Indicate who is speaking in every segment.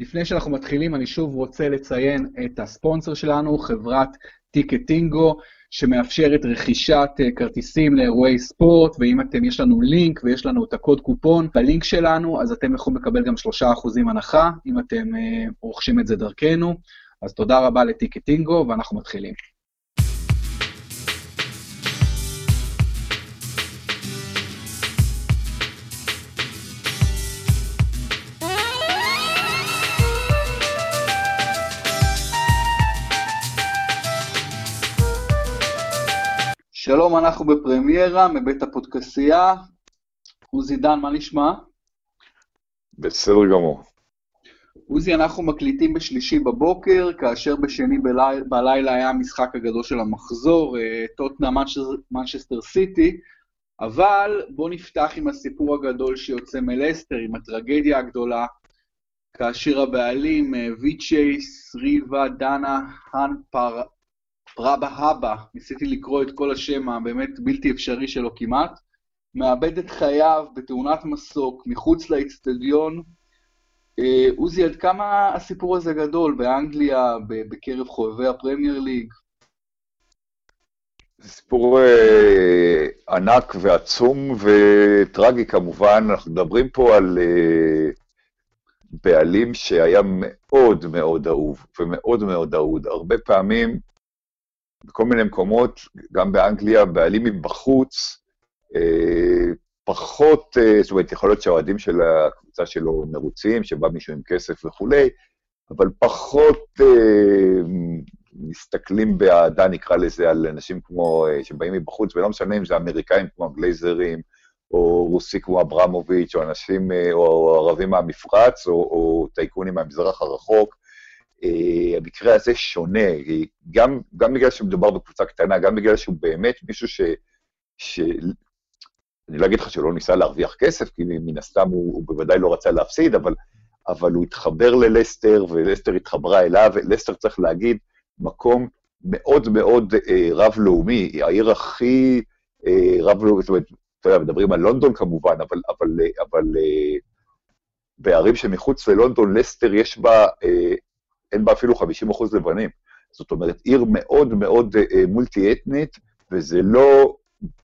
Speaker 1: לפני שאנחנו מתחילים, אני שוב רוצה לציין את הספונסר שלנו, חברת טיקטינגו, שמאפשרת רכישת אה, כרטיסים לאירועי ספורט, ואם אתם, יש לנו לינק ויש לנו את הקוד קופון בלינק שלנו, אז אתם יכולים לקבל גם 3% הנחה, אם אתם אה, רוכשים את זה דרכנו. אז תודה רבה לטיקטינגו, ואנחנו מתחילים. שלום, אנחנו בפרמיירה, מבית הפודקסייה. עוזי דן, מה נשמע?
Speaker 2: בסדר גמור.
Speaker 1: עוזי, אנחנו מקליטים בשלישי בבוקר, כאשר בשני בליל, בלילה היה המשחק הגדול של המחזור, אה, טוטנה מנצ'סטר סיטי, אבל בואו נפתח עם הסיפור הגדול שיוצא מלסטר, עם הטרגדיה הגדולה, כאשר הבעלים אה, ויצ'ייס, ריבה, דנה, האן פר, פרבה הבה, ניסיתי לקרוא את כל השם הבאמת בלתי אפשרי שלו כמעט, מאבד את חייו בתאונת מסוק מחוץ לאצטדיון. אה, עוזי, עד כמה הסיפור הזה גדול באנגליה, בקרב חובבי הפרמייר ליג?
Speaker 2: זה סיפור אה, ענק ועצום וטרגי כמובן, אנחנו מדברים פה על אה, בעלים שהיה מאוד מאוד אהוב ומאוד מאוד אהוד. הרבה פעמים בכל מיני מקומות, גם באנגליה, בעלים מבחוץ, אה, פחות, אה, זאת אומרת, יכול להיות שהאוהדים של הקבוצה שלו מרוצים, שבא מישהו עם כסף וכולי, אבל פחות אה, מסתכלים באהדה, נקרא לזה, על אנשים כמו, שבאים מבחוץ, ולא משנה אם זה אמריקאים כמו הגלייזרים, או רוסי כמו אברמוביץ', או אנשים, או ערבים מהמפרץ, או, או טייקונים מהמזרח הרחוק, המקרה הזה שונה, גם, גם בגלל שמדובר בקבוצה קטנה, גם בגלל שהוא באמת מישהו ש... ש... אני לא אגיד לך שהוא לא ניסה להרוויח כסף, כי מן הסתם הוא, הוא בוודאי לא רצה להפסיד, אבל, אבל הוא התחבר ללסטר, ולסטר התחברה אליו, ולסטר, צריך להגיד, מקום מאוד מאוד uh, רב-לאומי, העיר הכי uh, רב-לאומית, זאת אומרת, אתה יודע, מדברים על לונדון כמובן, אבל, אבל, אבל uh, בערים שמחוץ ללונדון, לסטר יש בה uh, אין בה אפילו 50 אחוז לבנים. זאת אומרת, עיר מאוד מאוד אה, מולטי-אתנית, וזה לא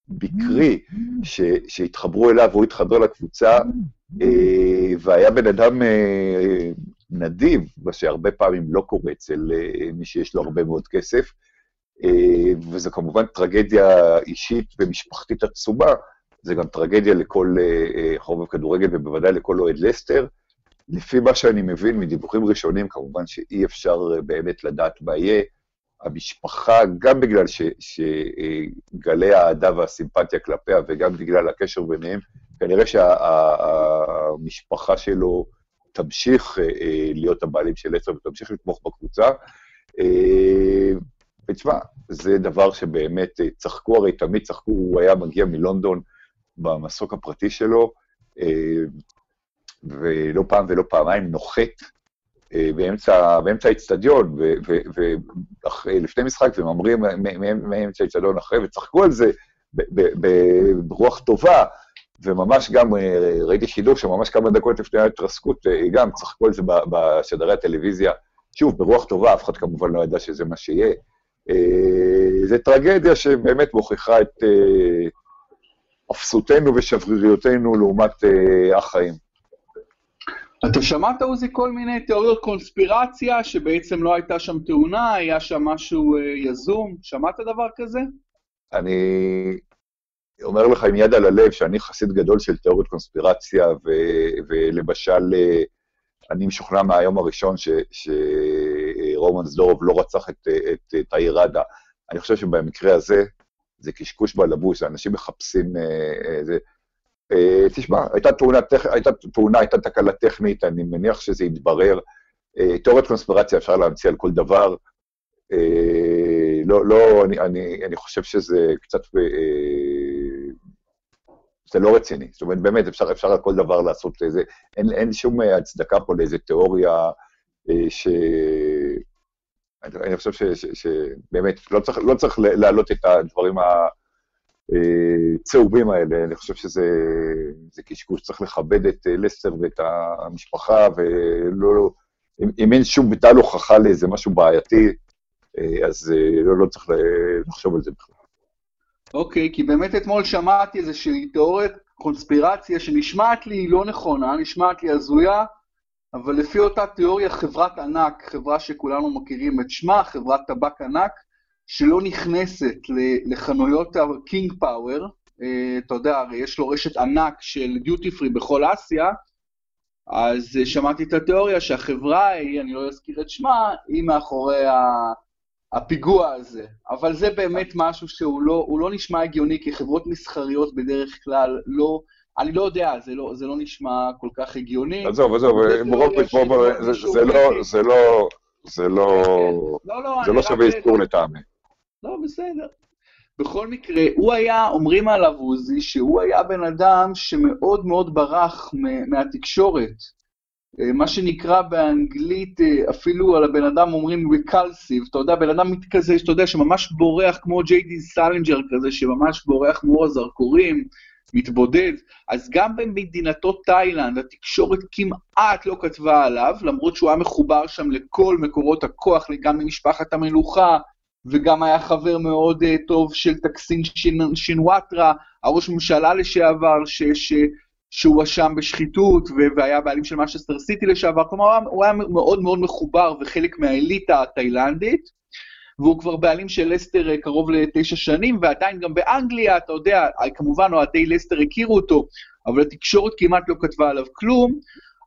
Speaker 2: בקרי ש, שהתחברו אליו, והוא התחבר לקבוצה, אה, והיה בן אדם אה, נדיב, מה שהרבה פעמים לא קורה אצל אה, מי שיש לו הרבה מאוד כסף, אה, וזו כמובן טרגדיה אישית ומשפחתית עצומה, זה גם טרגדיה לכל אה, אה חובב כדורגל, ובוודאי לכל אוהד לסטר. לפי מה שאני מבין מדיווחים ראשונים, כמובן שאי אפשר אה, באמת לדעת מה יהיה. המשפחה, גם בגלל שגלי האהדה והסימפתיה כלפיה וגם בגלל הקשר ביניהם, כנראה שהמשפחה שלו תמשיך אה, אה, להיות הבעלים של עשר ותמשיך לתמוך בקבוצה. ותשמע, זה דבר שבאמת צחקו, הרי תמיד צחקו, הוא היה מגיע מלונדון במסוק הפרטי שלו, ולא פעם ולא פעמיים נוחת אה, באמצע, האיצטדיון, ולפני משחק, וממרים מאמצע האיצטדיון אחרי, וצחקו על זה ברוח טובה, וממש גם אה, ראיתי שידור שממש כמה דקות לפני ההתרסקות, אה, גם צחקו על זה בשדרי הטלוויזיה, שוב, ברוח טובה, אף אחד כמובן לא ידע שזה מה שיהיה. זו טרגדיה שבאמת מוכיחה את אפסותנו ושבריריותנו לעומת החיים.
Speaker 1: אתה שמעת, עוזי, כל מיני תיאוריות קונספירציה, שבעצם לא הייתה שם תאונה, היה שם משהו אה, יזום? שמעת דבר כזה?
Speaker 2: אני אומר לך עם יד על הלב שאני חסיד גדול של תיאוריות קונספירציה, ו- ולמשל, אה, אני משוכנע מהיום הראשון שרומן זדורוב לא רצח את, את, את העיר עדה. אני חושב שבמקרה הזה, זה קשקוש בלבוש, אנשים מחפשים... אה, זה, אה, תשמע, הייתה תאונה, הייתה תאונה, הייתה תקלה טכנית, אני מניח שזה יתברר. אה, תיאוריית קונספירציה אפשר להמציא על כל דבר. אה, לא, לא, אני, אני, אני חושב שזה קצת... זה לא רציני. זאת אומרת, באמת, אפשר, אפשר על כל דבר לעשות איזה... אין, אין שום הצדקה פה לאיזה תיאוריה ש... אני חושב שבאמת, לא צריך, לא צריך להעלות את הדברים ה... הצהובים האלה, אני חושב שזה קשקוש, צריך לכבד את אה, לסטר ואת המשפחה, ולא אם, אם אין שום ביטל הוכחה לאיזה משהו בעייתי, אה, אז אה, לא, לא צריך לחשוב על זה בכלל.
Speaker 1: אוקיי, okay, כי באמת אתמול שמעתי איזושהי תיאוריית קונספירציה שנשמעת לי לא נכונה, נשמעת לי הזויה, אבל לפי אותה תיאוריה חברת ענק, חברה שכולנו מכירים את שמה, חברת טבק ענק, שלא נכנסת לחנויות ה-King Power, אה, אתה יודע, הרי יש לו רשת ענק של דיוטי פרי בכל אסיה, אז אה, שמעתי את התיאוריה שהחברה ההיא, אני לא אזכיר את שמה, היא מאחורי הפיגוע הזה. אבל זה באמת משהו שהוא לא, לא נשמע הגיוני, כי חברות מסחריות בדרך כלל לא... אני לא יודע, זה לא, זה לא נשמע כל כך הגיוני.
Speaker 2: עזוב, עזוב, מורופוביץ', זה לא, זה לא, זה לא, לא, לא זה לא שווה אזכור לטעמי.
Speaker 1: לא, בסדר. בכל מקרה, הוא היה, אומרים עליו עוזי, שהוא היה בן אדם שמאוד מאוד ברח מהתקשורת. אה, מה שנקרא באנגלית, אה, אפילו על הבן אדם אומרים reclusive, אתה יודע, בן אדם כזה, שאתה יודע, שממש בורח כמו ג'יי.די. סלינג'ר כזה, שממש בורח מאור הזרקורים, מתבודד. אז גם במדינתו תאילנד, התקשורת כמעט לא כתבה עליו, למרות שהוא היה מחובר שם לכל מקורות הכוח, גם למשפחת המלוכה, וגם היה חבר מאוד uh, טוב של תקסין שינוואטרה, הראש ממשלה לשעבר, ש, ש, שהואשם בשחיתות, והיה בעלים של משסטר סיטי לשעבר, כלומר הוא היה מאוד מאוד מחובר וחלק מהאליטה התאילנדית, והוא כבר בעלים של לסטר אה, קרוב לתשע שנים, ועדיין גם באנגליה, אתה יודע, כמובן אוהדי לסטר הכירו אותו, אבל התקשורת כמעט לא כתבה עליו כלום,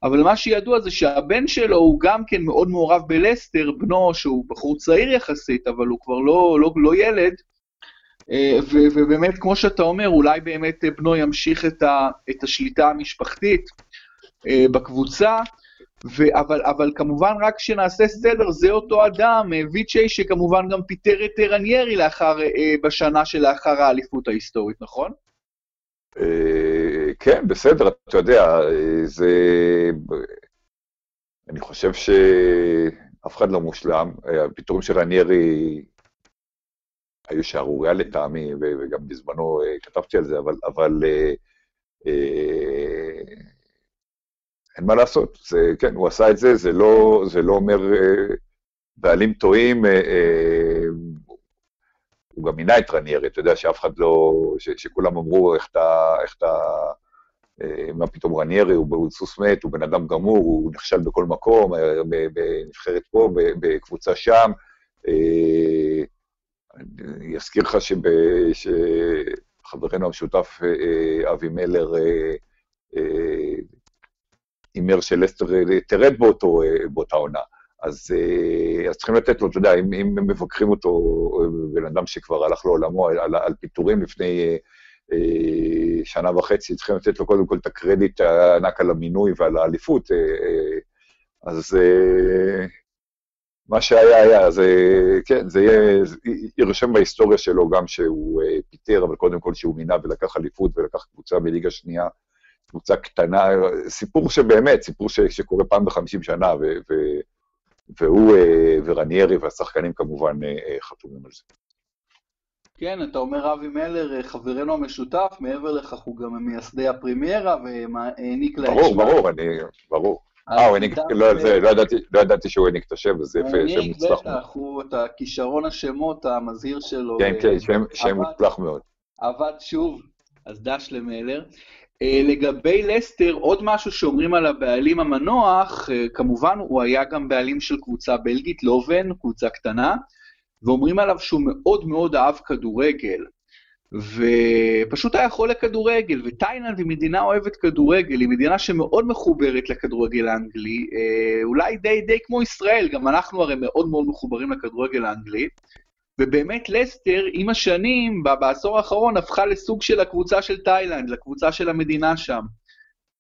Speaker 1: אבל מה שידוע זה שהבן שלו הוא גם כן מאוד מעורב בלסטר, בנו שהוא בחור צעיר יחסית, אבל הוא כבר לא, לא, לא ילד, אה, ו- ובאמת, כמו שאתה אומר, אולי באמת בנו ימשיך את, ה- את השליטה המשפחתית אה, בקבוצה, ו- אבל, אבל כמובן, רק שנעשה סדר, זה אותו אדם, אה, ויצ'י, שכמובן גם פיטר את רניירי לאחר, בשנה שלאחר האליפות ההיסטורית, נכון?
Speaker 2: כן, בסדר, אתה יודע, זה... אני חושב שאף אחד לא מושלם. הפיטורים של רניירי היו שערוריה לטעמי, וגם בזמנו אה, כתבתי על זה, אבל, אבל אה, אה, אין מה לעשות. זה, כן, הוא עשה את זה, זה לא, זה לא אומר בעלים טועים, הוא גם מינה את רניירי, אתה יודע שאף אחד לא, ש, שכולם אמרו איך אתה, איך אתה, אה, מה פתאום רניירי, הוא, הוא סוס מת, הוא בן אדם גמור, הוא נכשל בכל מקום, אה, בנבחרת פה, בקבוצה שם. אה, אני אזכיר לך שחברנו המשותף אבי מלר הימר שלסטר תרד באותו, באותה עונה. אז, אז צריכים לתת לו, אתה יודע, אם, אם מבקרים אותו, בן אדם שכבר הלך לעולמו על, על פיטורים לפני אה, שנה וחצי, צריכים לתת לו קודם כל את הקרדיט הענק על המינוי ועל האליפות. אה, אה, אז אה, מה שהיה היה, זה, כן, זה יהיה, יירשם בהיסטוריה שלו גם שהוא אה, פיטר, אבל קודם כל שהוא מינה ולקח אליפות ולקח קבוצה בליגה שנייה, קבוצה קטנה, סיפור שבאמת, סיפור ש, שקורה פעם בחמישים שנה, ו, ו, והוא אה, ורניירי והשחקנים כמובן אה, חתומים על זה.
Speaker 1: כן, אתה אומר אבי מלר, חברנו המשותף, מעבר לכך הוא גם מייסדי הפרימיירה והעניק להם...
Speaker 2: ברור, ברור, אני, ברור. אה, הוא העניק, לא, זה, לא, ידעתי, לא ידעתי שהוא העניק את השם, אז זה יפה, שם מוצלח
Speaker 1: מאוד. בטח, הוא, את הכישרון השמות המזהיר שלו.
Speaker 2: כן, כן, שם, שם מוצלח מאוד.
Speaker 1: עבד שוב, אז דש למלר. Uh, לגבי לסטר, עוד משהו שאומרים על הבעלים המנוח, uh, כמובן הוא היה גם בעלים של קבוצה בלגית, לובן, קבוצה קטנה, ואומרים עליו שהוא מאוד מאוד אהב כדורגל. ופשוט היה חולה כדורגל, ותאילנד היא מדינה אוהבת כדורגל, היא מדינה שמאוד מחוברת לכדורגל האנגלי, אה, אולי די די כמו ישראל, גם אנחנו הרי מאוד מאוד מחוברים לכדורגל האנגלי, ובאמת לסטר עם השנים, בעשור האחרון, הפכה לסוג של הקבוצה של תאילנד, לקבוצה של המדינה שם,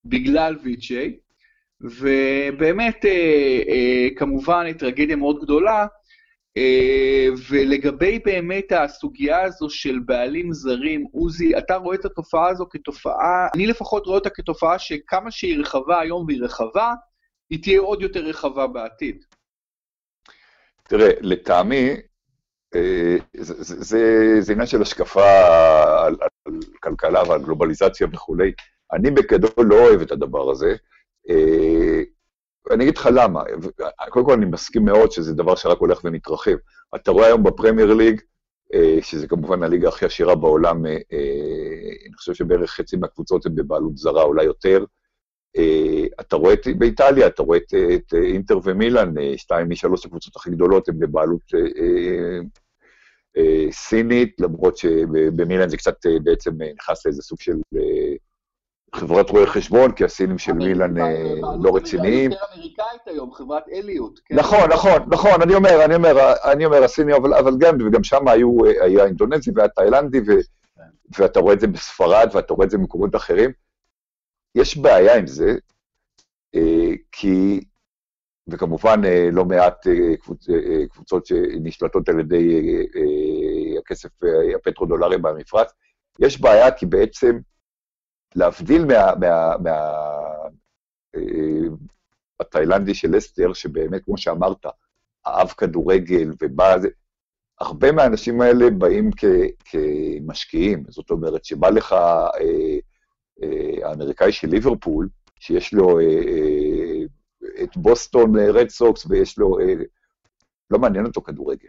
Speaker 1: בגלל ויצ'יי, ובאמת, אה, אה, כמובן, טרגדיה מאוד גדולה, אה, ולגבי באמת הסוגיה הזו של בעלים זרים, עוזי, אתה רואה את התופעה הזו כתופעה, אני לפחות רואה אותה כתופעה שכמה שהיא רחבה היום והיא רחבה, היא תהיה עוד יותר רחבה בעתיד.
Speaker 2: תראה, לטעמי, זה, זה, זה, זה עניין של השקפה על, על כלכלה ועל גלובליזציה וכולי. אני בגדול לא אוהב את הדבר הזה. אה, אני אגיד לך למה. קודם כל, אני מסכים מאוד שזה דבר שרק הולך ומתרחב. אתה רואה היום בפרמייר ליג, אה, שזה כמובן הליגה הכי עשירה בעולם, אה, אני חושב שבערך חצי מהקבוצות הן בבעלות זרה, אולי יותר. אתה רואה את, באיטליה, אתה רואה את, את אינטר ומילאן, שתיים משלוש הקבוצות הכי גדולות הן בבעלות סינית, למרות שבמילאן זה קצת בעצם נכנס לאיזה סוג של חברת רואי חשבון, כי הסינים של מילאן אה, לא רציניים.
Speaker 1: יותר אמריקאית היום, חברת אליוט. כן?
Speaker 2: נכון, נכון, נכון, אני אומר, אני אומר, אני אומר, הסינים, אבל, אבל גם, וגם שם היו, אה, היה אינדונזי והיה תאילנדי, ו, כן. ואתה רואה את זה בספרד, ואתה רואה את זה במקומות אחרים. יש בעיה עם זה, אה, כי, וכמובן לא מעט קבוצ, קבוצות שנשלטות על ידי הכסף הפטרודולרי במפרץ, יש בעיה כי בעצם להבדיל מה... מה, מה אה, התאילנדי של אסתר, שבאמת, כמו שאמרת, אהב כדורגל ובא... הרבה מהאנשים האלה באים כ, כמשקיעים, זאת אומרת, שבא לך אה, אה, האמריקאי של ליברפול, שיש לו אה, אה, את בוסטון רד סוקס ויש לו... אה, לא מעניין אותו כדורגל.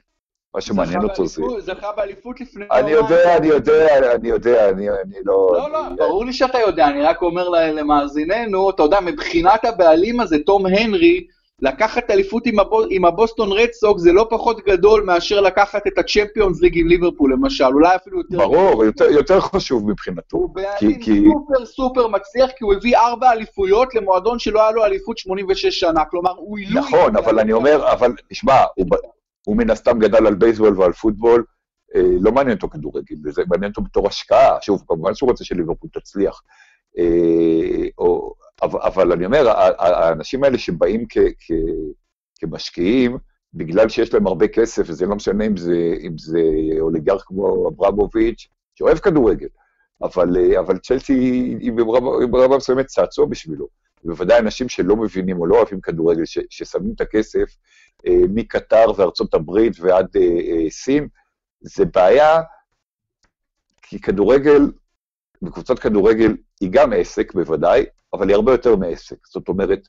Speaker 2: מה שמעניין אותו זה...
Speaker 1: זכה באליפות לפני...
Speaker 2: אני יודע, אני יודע, אני יודע, אני לא...
Speaker 1: לא, לא, ברור לי שאתה יודע, אני רק אומר למאזיננו, אתה יודע, מבחינת הבעלים הזה, תום הנרי, לקחת אליפות עם הבוסטון רד סוק זה לא פחות גדול מאשר לקחת את הצ'מפיונס ליג עם ליברפול, למשל, אולי אפילו יותר...
Speaker 2: ברור, יותר, יותר חשוב מבחינתו.
Speaker 1: הוא בעלים כי, סופר סופר מצליח, כי הוא הביא ארבע אליפויות למועדון שלא היה לו אליפות 86 שנה, כלומר, הוא עילוי...
Speaker 2: נכון, אבל אני אומר, אבל, תשמע, הוא... הוא מן הסתם גדל על בייסבול ועל פוטבול, אה, לא מעניין אותו כדורגל, וזה מעניין אותו בתור השקעה, שוב, כמובן שהוא רוצה שליברפול תצליח. אה, או, אבל, אבל אני אומר, האנשים האלה שבאים כ, כ, כמשקיעים, בגלל שיש להם הרבה כסף, וזה לא משנה אם זה, אם זה אוליגרך כמו אברמוביץ', שאוהב כדורגל, אבל, אה, אבל צ'לסי היא ברמה מסוימת צעצוע בשבילו. בוודאי אנשים שלא מבינים או לא אוהבים כדורגל, ש, ששמים את הכסף אה, מקטר וארצות הברית ועד אה, אה, סין, זה בעיה, כי כדורגל, וקבוצת כדורגל היא גם עסק בוודאי, אבל היא הרבה יותר מעסק. זאת אומרת,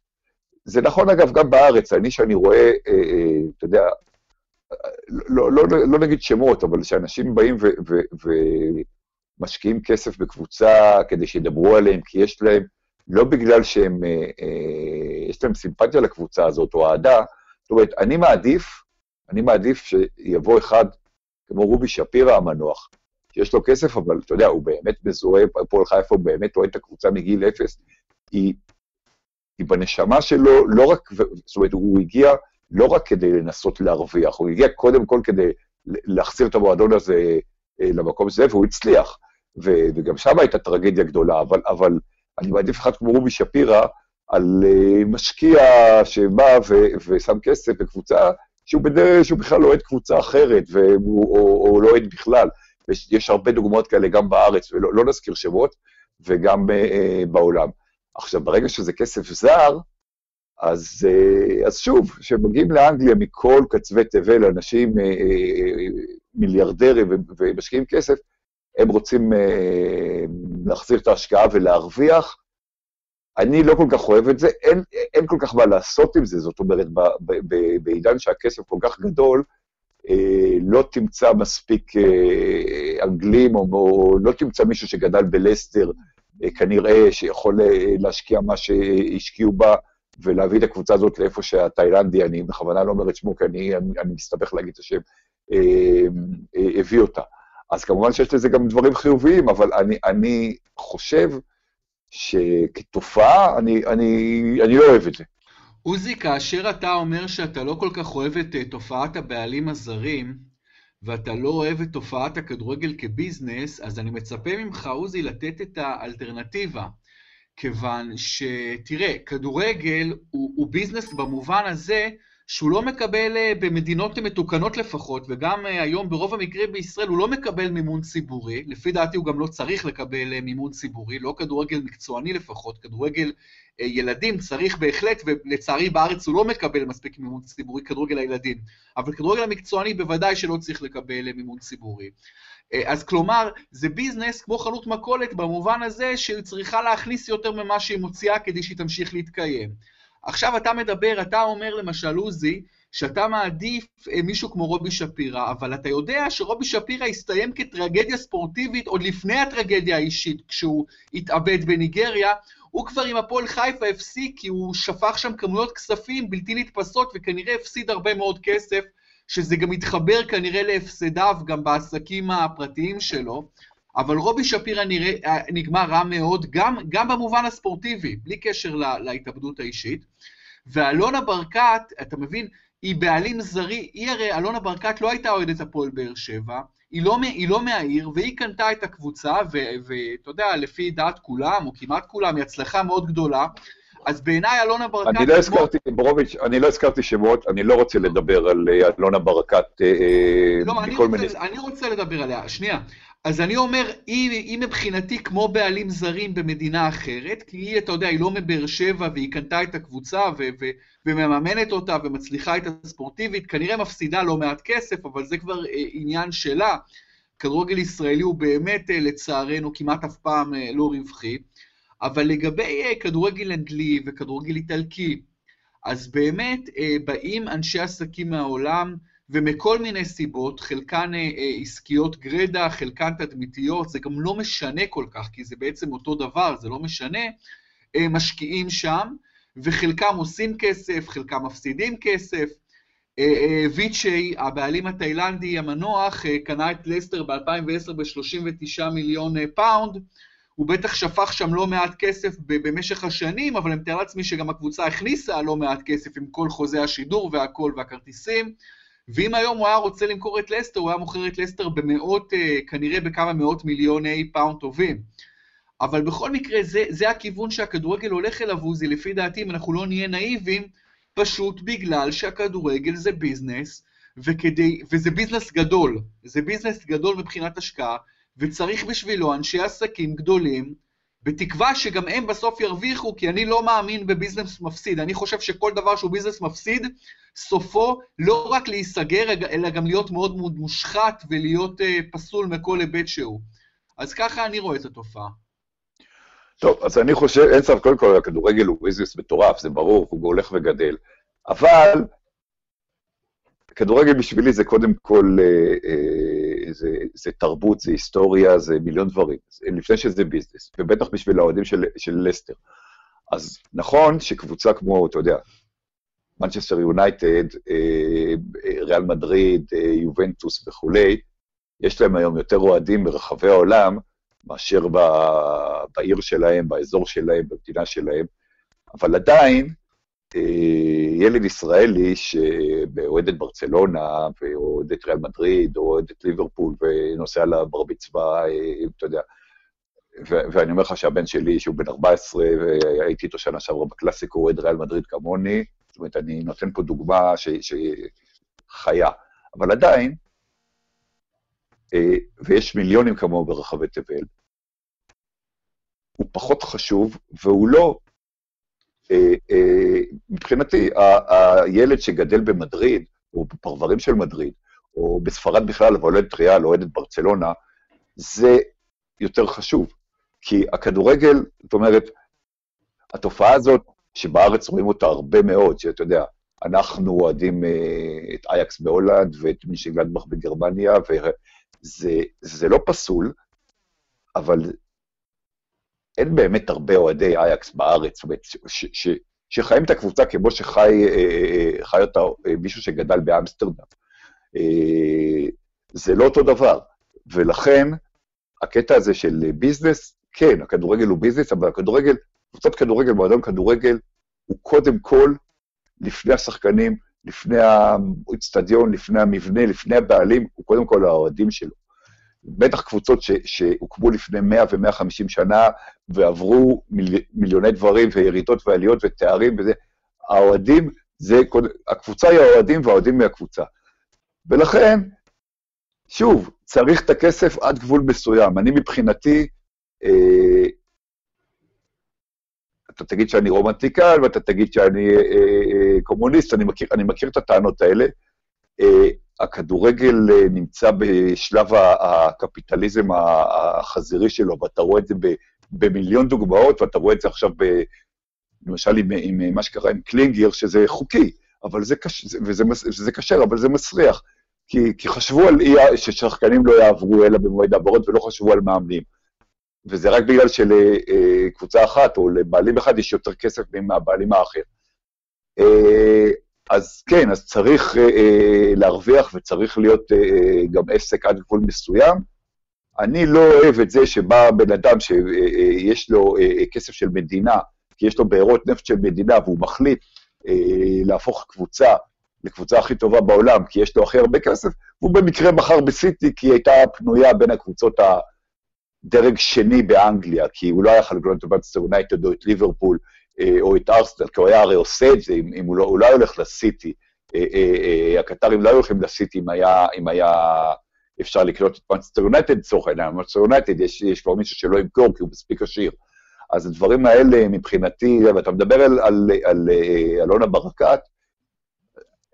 Speaker 2: זה נכון אגב גם בארץ, אני שאני רואה, אתה יודע, לא, לא, לא, לא נגיד שמות, אבל שאנשים באים ומשקיעים כסף בקבוצה כדי שידברו עליהם, כי יש להם, לא בגלל שהם, יש להם סימפתיה לקבוצה הזאת או אהדה, זאת אומרת, אני מעדיף, אני מעדיף שיבוא אחד כמו רובי שפירא המנוח, שיש לו כסף, אבל אתה יודע, הוא באמת מזוהה, הפועל חיפה הוא באמת אוהד את הקבוצה מגיל אפס. היא, היא בנשמה שלו, לא רק, זאת אומרת, הוא הגיע לא רק כדי לנסות להרוויח, הוא הגיע קודם כל כדי להחזיר את המועדון הזה אה, למקום הזה, והוא הצליח. ו, וגם שם הייתה טרגדיה גדולה, אבל, אבל אני מעדיף אחד כמו רובי שפירא, על אה, משקיע שבא ו- ושם כסף בקבוצה שהוא, בדרך, שהוא בכלל לא אוהד קבוצה אחרת, והוא, או, או לא אוהד בכלל. יש הרבה דוגמאות כאלה גם בארץ, ולא לא נזכיר שמות, וגם uh, בעולם. עכשיו, ברגע שזה כסף זר, אז, uh, אז שוב, כשמגיעים לאנגליה מכל קצווי תבל, אנשים uh, uh, מיליארדרים ומשקיעים כסף, הם רוצים uh, להחזיר את ההשקעה ולהרוויח, אני לא כל כך אוהב את זה, אין, אין כל כך מה לעשות עם זה, זאת אומרת, בעידן שהכסף כל כך גדול, אה, לא תמצא מספיק אה, אנגלים, או, או לא תמצא מישהו שגדל בלסטר, אה, כנראה שיכול אה, להשקיע מה שהשקיעו בה, ולהביא את הקבוצה הזאת לאיפה שהתאילנדי, אני בכוונה לא אומר את שמו, כי אני, אני, אני מסתבך להגיד את השם, אה, אה, הביא אותה. אז כמובן שיש לזה גם דברים חיוביים, אבל אני, אני חושב, שכתופעה, אני, אני, אני לא אוהב את זה.
Speaker 1: עוזי, כאשר אתה אומר שאתה לא כל כך אוהב את אה, תופעת הבעלים הזרים, ואתה לא אוהב את תופעת הכדורגל כביזנס, אז אני מצפה ממך, עוזי, לתת את האלטרנטיבה. כיוון שתראה, כדורגל הוא, הוא ביזנס במובן הזה שהוא לא מקבל, אה, במדינות מתוקנות לפחות, וגם אה, היום ברוב המקרים בישראל הוא לא מקבל מימון ציבורי, לפי דעתי הוא גם לא צריך לקבל אה, מימון ציבורי, לא כדורגל מקצועני לפחות, כדורגל ילדים צריך בהחלט, ולצערי בארץ הוא לא מקבל מספיק מימון ציבורי, כדורגל הילדים, אבל כדורגל המקצועני בוודאי שלא צריך לקבל מימון ציבורי. אז כלומר, זה ביזנס כמו חנות מכולת במובן הזה שהיא צריכה להכניס יותר ממה שהיא מוציאה כדי שהיא תמשיך להתקיים. עכשיו אתה מדבר, אתה אומר למשל, עוזי, שאתה מעדיף אה, מישהו כמו רובי שפירא, אבל אתה יודע שרובי שפירא הסתיים כטרגדיה ספורטיבית עוד לפני הטרגדיה האישית, כשהוא התאבד בניגריה, הוא כבר עם הפועל חיפה הפסיק כי הוא שפך שם כמויות כספים בלתי נתפסות וכנראה הפסיד הרבה מאוד כסף, שזה גם מתחבר כנראה להפסדיו גם בעסקים הפרטיים שלו. אבל רובי שפירא נראה, אה, נגמר רע מאוד, גם, גם במובן הספורטיבי, בלי קשר לה, להתאבדות האישית. ואלונה ברקת, אתה מבין, היא בעלים זרי, היא הרי, אלונה ברקת לא הייתה אוהדת הפועל באר שבע, היא לא, היא לא מהעיר, והיא קנתה את הקבוצה, ואתה יודע, לפי דעת כולם, או כמעט כולם, היא הצלחה מאוד גדולה. אז בעיניי אלונה ברקת...
Speaker 2: אני לא הזכרתי, ברוביץ', אני לא הזכרתי שמות, אני לא רוצה לדבר על אה, אלונה ברקת אה,
Speaker 1: לא, מכל מיני... לא, אני רוצה לדבר עליה. שנייה. אז אני אומר, היא, היא מבחינתי כמו בעלים זרים במדינה אחרת, כי היא, אתה יודע, היא לא מבאר שבע והיא קנתה את הקבוצה ו- ו- ומממנת אותה ומצליחה את הספורטיבית, כנראה מפסידה לא מעט כסף, אבל זה כבר אה, עניין שלה. כדורגל ישראלי הוא באמת, אה, לצערנו, כמעט אף פעם אה, לא רווחי. אבל לגבי אה, כדורגל אנגלי וכדורגל איטלקי, אז באמת אה, באים אנשי עסקים מהעולם, ומכל מיני סיבות, חלקן אה, אה, עסקיות גרידא, חלקן תדמיתיות, זה גם לא משנה כל כך, כי זה בעצם אותו דבר, זה לא משנה, אה, משקיעים שם, וחלקם עושים כסף, חלקם מפסידים כסף. ויצ'אי, הבעלים התאילנדי המנוח, קנה את לסטר ב-2010 ב-39 מיליון פאונד, הוא בטח שפך שם לא מעט כסף במשך השנים, אבל אני מתאר לעצמי שגם הקבוצה הכניסה לא מעט כסף עם כל חוזה השידור והכל והכרטיסים. ואם היום הוא היה רוצה למכור את לסטר, הוא היה מוכר את לסטר במאות, אה, כנראה בכמה מאות מיליוני פאונד טובים. אבל בכל מקרה, זה, זה הכיוון שהכדורגל הולך אליו, עוזי, לפי דעתי, אם אנחנו לא נהיה נאיבים, פשוט בגלל שהכדורגל זה ביזנס, וכדי, וזה ביזנס גדול, זה ביזנס גדול מבחינת השקעה, וצריך בשבילו אנשי עסקים גדולים, בתקווה שגם הם בסוף ירוויחו, כי אני לא מאמין בביזנס מפסיד. אני חושב שכל דבר שהוא ביזנס מפסיד, סופו לא רק להיסגר, אלא גם להיות מאוד מאוד מושחת ולהיות uh, פסול מכל היבט שהוא. אז ככה אני רואה את התופעה.
Speaker 2: טוב, אז אני חושב, אין ספק, קודם כל הכדורגל הוא ביזנס מטורף, זה ברור, הוא הולך וגדל. אבל כדורגל בשבילי זה קודם כל, אה, אה, זה, זה תרבות, זה היסטוריה, זה מיליון דברים, לפני שזה ביזנס, ובטח בשביל האוהדים של, של לסטר. אז נכון שקבוצה כמו, אתה יודע, מנצ'סטר יונייטד, אה, ריאל מדריד, יובנטוס וכולי, יש להם היום יותר אוהדים ברחבי העולם מאשר ב, בעיר שלהם, באזור שלהם, במדינה שלהם, אבל עדיין, ילד ישראלי שאוהד את ברצלונה, ואוהד את ריאל מדריד, או אוהד את ליברפול, ונוסע לבר מצווה, אתה יודע, ואני אומר לך שהבן שלי, שהוא בן 14, והייתי איתו שנה שעברה בקלאסיקו, אוהד ריאל מדריד כמוני, זאת אומרת, אני נותן פה דוגמה שהיא חיה, אבל עדיין, אה, ויש מיליונים כמוהו ברחבי תבל, הוא פחות חשוב, והוא לא, אה, אה, מבחינתי, הילד שגדל במדריד, או בפרברים של מדריד, או בספרד בכלל, ואוהד ריאל, אוהד את ברצלונה, זה יותר חשוב. כי הכדורגל, זאת אומרת, התופעה הזאת שבארץ רואים אותה הרבה מאוד, שאתה יודע, אנחנו אוהדים אה, את אייאקס בהולנד ואת מנשנגלדבך בגרמניה, וזה לא פסול, אבל אין באמת הרבה אוהדי אייאקס בארץ, זאת אומרת, שחיים את הקבוצה כמו שחי אה, חי אותה אה, מישהו שגדל באמסטרדם. זה לא אותו דבר, ולכן הקטע הזה של ביזנס, כן, הכדורגל הוא ביזנס, אבל הכדורגל קבוצת כדורגל, מועדון כדורגל, הוא קודם כל לפני השחקנים, לפני האצטדיון, לפני המבנה, לפני הבעלים, הוא קודם כל האוהדים שלו. בטח קבוצות ש, שהוקמו לפני 100 ו-150 שנה, ועברו מיל, מיליוני דברים, וירידות ועליות ותארים וזה, האוהדים, זה, הקבוצה היא האוהדים והאוהדים מהקבוצה. ולכן, שוב, צריך את הכסף עד גבול מסוים. אני מבחינתי, אה, אתה תגיד שאני רומנטיקן, ואתה תגיד שאני אה, אה, קומוניסט, אני מכיר, אני מכיר את הטענות האלה. אה, הכדורגל אה, נמצא בשלב הקפיטליזם החזירי שלו, ואתה רואה את זה במיליון דוגמאות, ואתה רואה את זה עכשיו למשל עם, עם מה שקרה עם קלינגר, שזה חוקי, אבל זה קשה, וזה, וזה כשר, אבל זה מסריח. כי, כי חשבו על אי, ששחקנים לא יעברו אלא במועד העברות ולא חשבו על מאמנים. וזה רק בגלל שלקבוצה אחת או לבעלים אחד יש יותר כסף מהבעלים האחר. אה, אז כן, אז צריך אה, להרוויח וצריך להיות אה, גם עסק עד גבול מסוים. אני לא אוהב את זה שבא בן אדם שיש לו כסף של מדינה, כי יש לו בארות נפט של מדינה והוא מחליט להפוך קבוצה לקבוצה הכי טובה בעולם, כי יש לו הכי הרבה כסף, והוא במקרה בחר בסיטי, כי היא הייתה פנויה בין הקבוצות הדרג שני באנגליה, כי הוא לא היה יכול לקנות את מנצ'סטר יונייטד או את ליברפול אה, או את ארסנל, כי הוא היה הרי עושה את זה, אם, אם הוא, לא, הוא לא היה הולך לסיטי. אה, אה, הקטרים לא היו הולכים לסיטי אם היה, אם היה אפשר לקנות את מנצ'סטר יונייטד לצורך העניין, מנצ'סטר יונייטד יש, יש כבר מישהו שלא ימכור כי הוא מספיק עשיר. אז הדברים האלה מבחינתי, ואתה מדבר על, על, על, על אלונה ברקת,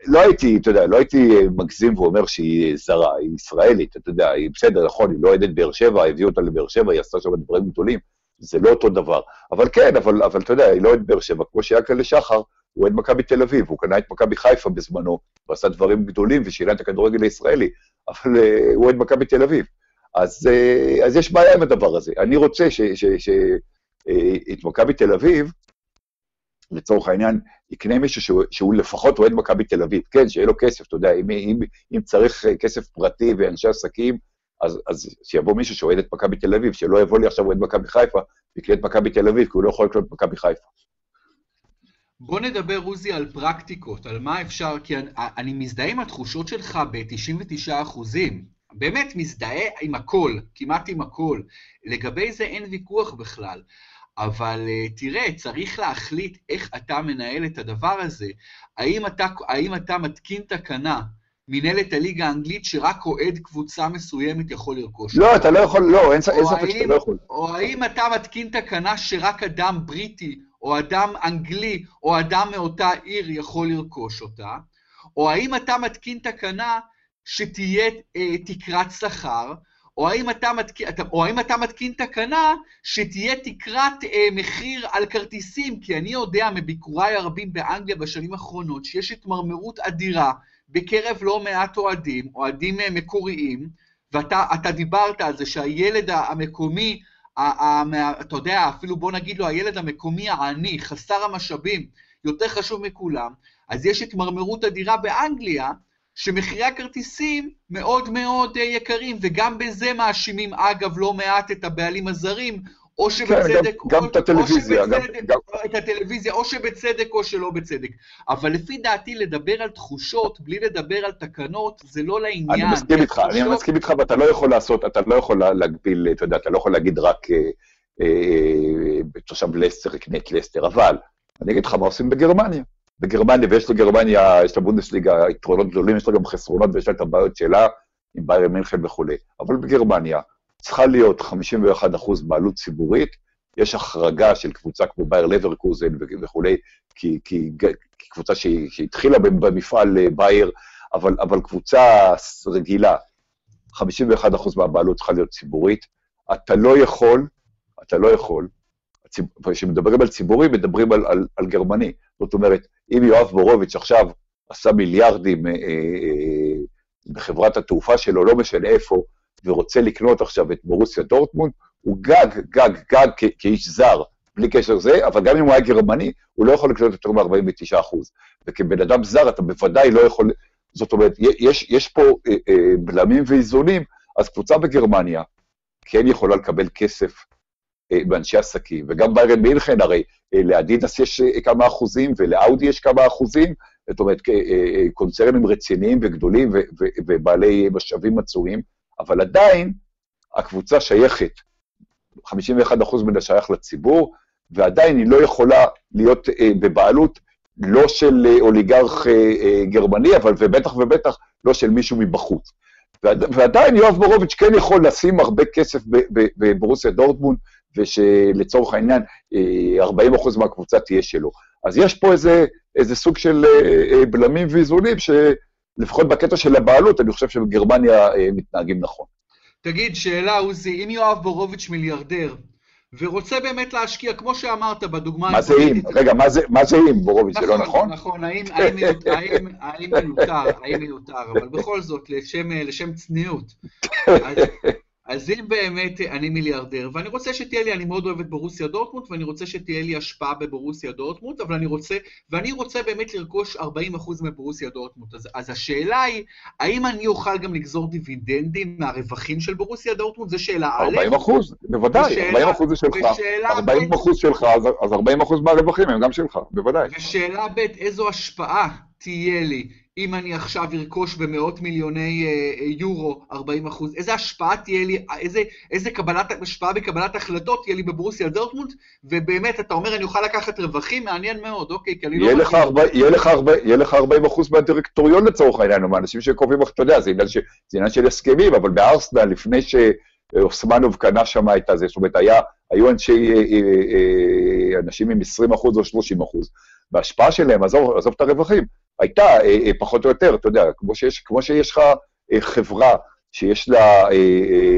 Speaker 2: לא הייתי, אתה יודע, לא הייתי מגזים ואומר שהיא זרה, היא ישראלית, אתה יודע, היא בסדר, נכון, היא לא אוהדת באר שבע, הביאו אותה לבאר שבע, היא עשתה שם דברים גדולים, זה לא אותו דבר. אבל כן, אבל, אבל אתה יודע, היא לא אוהדת באר שבע, כמו שהיה כאלה שחר, הוא אוהד מכבי תל אביב, הוא קנה את מכבי חיפה בזמנו, ועשה דברים גדולים ושינה את הכדורגל הישראלי, אבל uh, הוא אוהד מכבי תל אביב. אז, uh, אז יש בעיה עם הדבר הזה. אני רוצה שאת uh, מכבי תל אביב, לצורך העניין, יקנה מישהו שהוא, שהוא לפחות אוהד מכבי תל אביב, כן, שיהיה לו כסף, אתה יודע, אם, אם, אם צריך כסף פרטי ואנשי עסקים, אז, אז שיבוא מישהו שאוהד את מכבי תל אביב, שלא יבוא לי עכשיו אוהד מכבי חיפה, ויקנה את מכבי תל אביב, כי הוא לא יכול לקנות את מכבי חיפה.
Speaker 1: בוא נדבר, עוזי, על פרקטיקות, על מה אפשר, כי אני, אני מזדהה עם התחושות שלך ב-99 אחוזים. באמת מזדהה עם הכל, כמעט עם הכל. לגבי זה אין ויכוח בכלל. אבל uh, תראה, צריך להחליט איך אתה מנהל את הדבר הזה. האם אתה, האם אתה מתקין תקנה, מנהלת הליגה האנגלית, שרק אוהד קבוצה מסוימת יכול לרכוש.
Speaker 2: לא, אתה לא יכול, לא, אין ספק שאתה לא יכול.
Speaker 1: או האם אתה מתקין תקנה שרק אדם בריטי, או אדם אנגלי, או אדם מאותה עיר יכול לרכוש אותה, או האם אתה מתקין תקנה שתהיה אה, תקרת שכר, או האם אתה מתקין, או האם אתה מתקין תקנה שתהיה תקרת אה, מחיר על כרטיסים, כי אני יודע מביקוריי הרבים באנגליה בשנים האחרונות שיש התמרמרות אדירה בקרב לא מעט אוהדים, אוהדים אה, מקוריים, ואתה דיברת על זה שהילד המקומי, אתה יודע, אפילו בוא נגיד לו, הילד המקומי העני, חסר המשאבים, יותר חשוב מכולם, אז יש התמרמרות אדירה באנגליה, שמחירי הכרטיסים מאוד מאוד אה, יקרים, וגם בזה מאשימים, אגב, לא מעט את הבעלים הזרים, או שבצדק, כן,
Speaker 2: גם, או, גם את הטלוויזיה,
Speaker 1: גם, גם... את הטלוויזיה, או שבצדק או שלא בצדק. אבל לפי דעתי, לדבר על תחושות בלי לדבר על תקנות, זה לא לעניין.
Speaker 2: אני מסכים איתך. אני מסכים איתך, ואתה לא יכול לעשות, אתה לא יכול להגביל, אתה יודע, אתה לא יכול להגיד רק אה, אה, תושב לסטר יקנה את לסטר, אבל אני אגיד לך מה עושים בגרמניה. בגרמניה, ויש לגרמניה, יש לבונדסליגה יתרונות גדולים, יש לה גם חסרונות ויש לה את הבעיות שלה עם בייר מינכן וכולי. אבל בגרמניה צריכה להיות 51% בעלות ציבורית, יש החרגה של קבוצה כמו בייר לברקוזן וכולי, כי, כי, כי קבוצה שהתחילה במפעל אה, בייר, אבל, אבל קבוצה רגילה, 51% מהבעלות צריכה להיות ציבורית. אתה לא יכול, אתה לא יכול, כשמדברים על ציבורי, מדברים על, על, על גרמני. זאת אומרת, אם יואב בורוביץ' עכשיו עשה מיליארדים אה, אה, בחברת התעופה שלו, לא משנה איפה, ורוצה לקנות עכשיו את בורוסיה דורטמונד, הוא גג, גג, גג כאיש זר, בלי קשר לזה, אבל גם אם הוא היה גרמני, הוא לא יכול לקנות יותר מ-49%. וכבן אדם זר אתה בוודאי לא יכול... זאת אומרת, יש, יש פה אה, אה, בלמים ואיזונים, אז קבוצה בגרמניה כן יכולה לקבל כסף אה, באנשי עסקים, וגם ביירן מינכן, הרי אה, לאדידס יש אה, כמה אחוזים ולאאודי יש כמה אחוזים, זאת אומרת, קונצרנים רציניים וגדולים ובעלי משאבים עצומים, אבל עדיין הקבוצה שייכת, 51% אחוז ממנה שייך לציבור, ועדיין היא לא יכולה להיות בבעלות לא של אוליגרך גרמני, אבל ובטח ובטח לא של מישהו מבחוץ. ועדיין יואב בורוביץ' כן יכול לשים הרבה כסף בברוסיה דורטמונד, ושלצורך העניין 40% אה, מהקבוצה תהיה שלו. אז יש פה איזה, איזה סוג של אה, אה, בלמים ואיזונים, שלפחות בקטע של הבעלות, אני חושב שבגרמניה מתנהגים נכון.
Speaker 1: תגיד, שאלה, עוזי, אם יואב בורוביץ' מיליארדר, ורוצה באמת להשקיע, כמו שאמרת, בדוגמה...
Speaker 2: מה זה אם? רגע, מה זה אם, בורוביץ', זה לא נכון?
Speaker 1: נכון, האם מיותר, האם מיותר, אבל בכל זאת, לשם צניעות. אז אם באמת אני מיליארדר, ואני רוצה שתהיה לי, אני מאוד אוהב את בורוסיה דורטמונד, ואני רוצה שתהיה לי השפעה בבורוסיה דורטמונד, אבל אני רוצה, ואני רוצה באמת לרכוש 40% מבורוסיה דורטמונד. אז, אז השאלה היא, האם אני אוכל גם לגזור דיבידנדים מהרווחים של בורוסיה דורטמונד? זו שאלה א'.
Speaker 2: 40 אחוז, בוודאי, ושאלה, 40 אחוז זה שלך. 40 אחוז שלך, אז 40 אחוז מהרווחים הם גם שלך, בוודאי.
Speaker 1: ושאלה ב', איזו השפעה תהיה לי אם אני עכשיו ארכוש במאות מיליוני אה, יורו 40 אחוז, איזה השפעה תהיה לי, איזה, איזה קבלת, השפעה בקבלת החלטות תהיה לי בברוסיה דורטמונד, ובאמת, אתה אומר, אני אוכל לקחת רווחים, מעניין מאוד, אוקיי, כי אני לא...
Speaker 2: לך, ארבע, יהיה, לך ארבע, יהיה לך 40 אחוז מהדירקטוריון לצורך העניין, או מהאנשים שקובעים, אתה יודע, זה עניין, ש, זה עניין של הסכמים, אבל בארסנל, לפני שאוסמנוב קנה שם את הזה, זאת אומרת, היה, היו אנשי, אה, אה, אנשים עם 20 אחוז או 30 אחוז, וההשפעה שלהם, עזוב, עזוב את הרווחים, הייתה אה, אה, פחות או יותר, אתה יודע, כמו שיש, כמו שיש לך אה, חברה שיש לה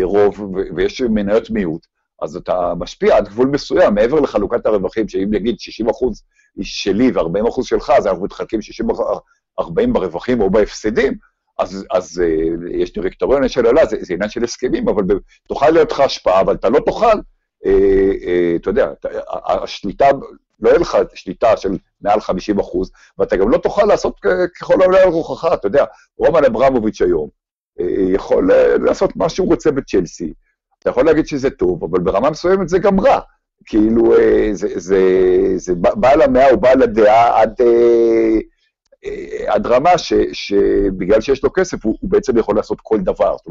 Speaker 2: רוב ויש מניות מיעוט, אז אתה משפיע עד גבול מסוים, מעבר לחלוקת הרווחים, שאם נגיד 60 אחוז שלי ו-40 אחוז שלך, אז אנחנו מתחלקים 60-40 ברווחים או בהפסדים, אז, אז יש דירקטוריון, יש שאלה, זה, זה עניין של הסכמים, אבל תוכל להיות לך השפעה, אבל אתה לא תוכל, אה, אה, אתה יודע, השליטה לא יהיה לך שליטה של מעל 50 אחוז, ואתה גם לא תוכל לעשות ככל העולה על רוחך, אתה יודע, רומן אברמוביץ' היום אה, יכול אה, לעשות מה שהוא רוצה בצ'לסי, אתה יכול להגיד שזה טוב, אבל ברמה מסוימת זה גם רע. כאילו, אה, זה, זה, זה בעל המאה הוא בעל הדעה עד, עד רמה ש, שבגלל שיש לו כסף, הוא, הוא בעצם יכול לעשות כל דבר. זאת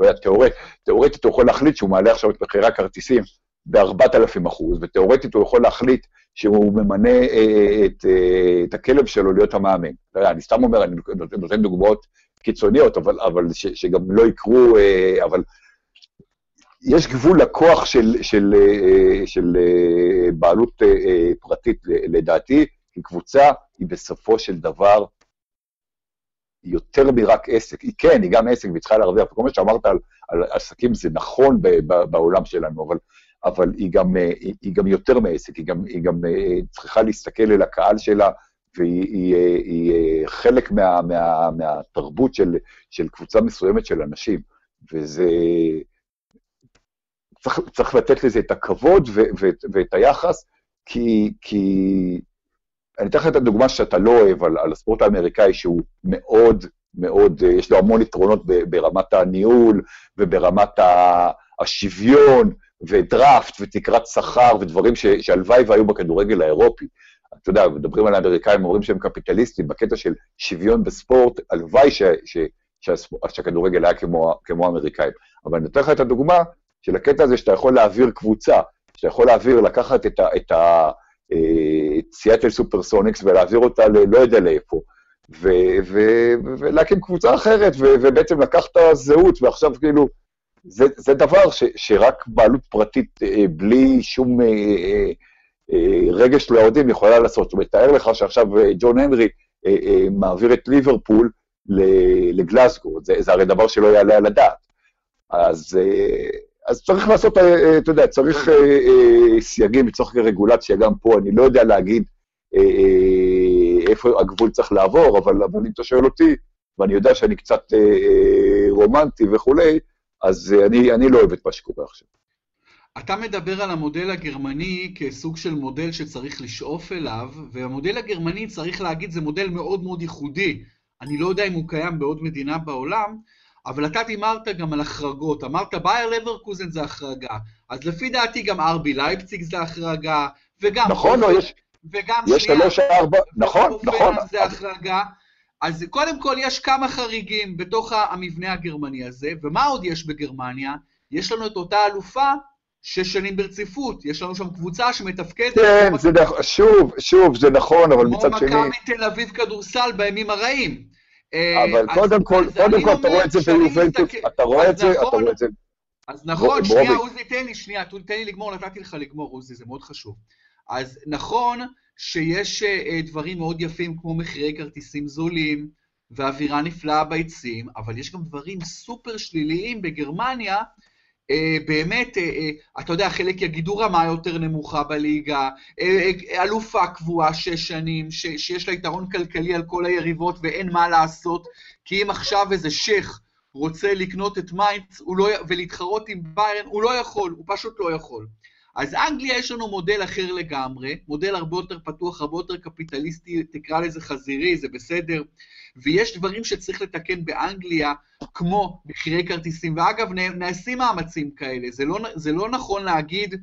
Speaker 2: אומרת, תיאורט, תיאורטית הוא יכול להחליט שהוא מעלה עכשיו את מחירי הכרטיסים ב-4,000 אחוז, ותיאורטית הוא יכול להחליט שהוא ממנה אה, את, אה, את הכלב שלו להיות המאמן. לא אני סתם אומר, אני נותן דוגמאות קיצוניות, אבל, אבל ש, שגם לא יקרו, אה, אבל יש גבול לכוח של, של, של בעלות פרטית, לדעתי, כי קבוצה היא בסופו של דבר יותר מרק עסק. היא כן, היא גם עסק והיא צריכה להרוויח, וכל מה שאמרת על, על עסקים זה נכון ב, ב, בעולם שלנו, אבל אבל היא גם, אה, היא, גם יותר מעסק, היא גם, היא גם אה, צריכה להסתכל אל הקהל שלה, והיא היא, אה, היא חלק מה, מה, מהתרבות של, של קבוצה מסוימת של אנשים, וזה... צריך, צריך לתת לזה את הכבוד ו, ו, ואת היחס, כי, כי... אני אתן לך את הדוגמה שאתה לא אוהב על, על הספורט האמריקאי, שהוא מאוד מאוד, יש לו המון יתרונות ברמת הניהול וברמת השוויון, ודראפט ותקרת שכר ודברים שהלוואי והיו בכדורגל האירופי. אתה יודע, מדברים על האמריקאים, אומרים שהם קפיטליסטים, בקטע של שוויון בספורט, הלוואי ש, ש, שהכדורגל היה כמו, כמו האמריקאים. אבל אני נותן לך את הדוגמה של הקטע הזה שאתה יכול להעביר קבוצה, שאתה יכול להעביר, לקחת את, ה, את ה, אה, סיאטל סופרסוניקס ולהעביר אותה ללא יודע לאיפה, ולהקים קבוצה אחרת, ובעצם לקחת זהות, ועכשיו כאילו, זה, זה דבר ש, שרק בעלות פרטית אה, בלי שום אה, אה, אה, רגש לאוהדים יכולה לעשות. זאת אומרת, תאר לך שעכשיו אה, ג'ון הנרי אה, אה, מעביר את ליברפול לגלסגו, זה, זה הרי דבר שלא יעלה על הדעת. אז, אה, אז צריך לעשות, אה, אה, אתה יודע, צריך אה, אה, סייגים, צריך רגולציה גם פה, אני לא יודע להגיד אה, אה, איפה הגבול צריך לעבור, אבל, אבל אם אתה שואל אותי, ואני יודע שאני קצת אה, אה, רומנטי וכולי, אז אה, אני, אני לא אוהב את מה שקורה עכשיו.
Speaker 1: אתה מדבר על המודל הגרמני כסוג של מודל שצריך לשאוף אליו, והמודל הגרמני, צריך להגיד, זה מודל מאוד מאוד ייחודי. אני לא יודע אם הוא קיים בעוד מדינה בעולם, אבל אתה דימרת גם על החרגות. אמרת בייר לברקוזן זה החרגה, אז לפי דעתי גם ארבי לייפציג זה החרגה, וגם...
Speaker 2: נכון, לא, יש...
Speaker 1: וגם
Speaker 2: יש שלוש ארבע, נכון, נכון.
Speaker 1: זה החרגה. אז קודם כל יש כמה חריגים בתוך המבנה הגרמני הזה, ומה עוד יש בגרמניה? יש לנו את אותה אלופה שש שנים ברציפות, יש לנו שם קבוצה שמתפקדת...
Speaker 2: כן, זה נכון, שוב, שוב, זה נכון, אבל מצד שני...
Speaker 1: כמו מכבי תל אביב כדורסל בימים הרעים.
Speaker 2: אבל אה, קודם כל, קודם כל, אתה רואה את זה ביובנטוס, אתה רואה את זה, אתה
Speaker 1: נכון,
Speaker 2: רואה את זה...
Speaker 1: אז נכון, שנייה, עוזי, תן לי, שנייה, תן לי לגמור, נתתי לך לגמור, עוזי, זה מאוד חשוב. אז נכון שיש אה, דברים מאוד יפים כמו מחירי כרטיסים זולים ואווירה נפלאה ביציעים, אבל יש גם דברים סופר שליליים בגרמניה, אה, באמת, אה, אתה יודע, חלק יגידו רמה יותר נמוכה בליגה, אלופה קבועה שש שנים, שיש לה יתרון כלכלי על כל היריבות ואין מה לעשות, כי אם עכשיו איזה שייח רוצה לקנות את מיינץ, לא, ולהתחרות עם ביירן, הוא לא יכול, הוא פשוט לא יכול. אז אנגליה יש לנו מודל אחר לגמרי, מודל הרבה יותר פתוח, הרבה יותר קפיטליסטי, תקרא לזה חזירי, זה בסדר, ויש דברים שצריך לתקן באנגליה, כמו מחירי כרטיסים, ואגב, נעשים מאמצים כאלה, זה לא, זה לא נכון להגיד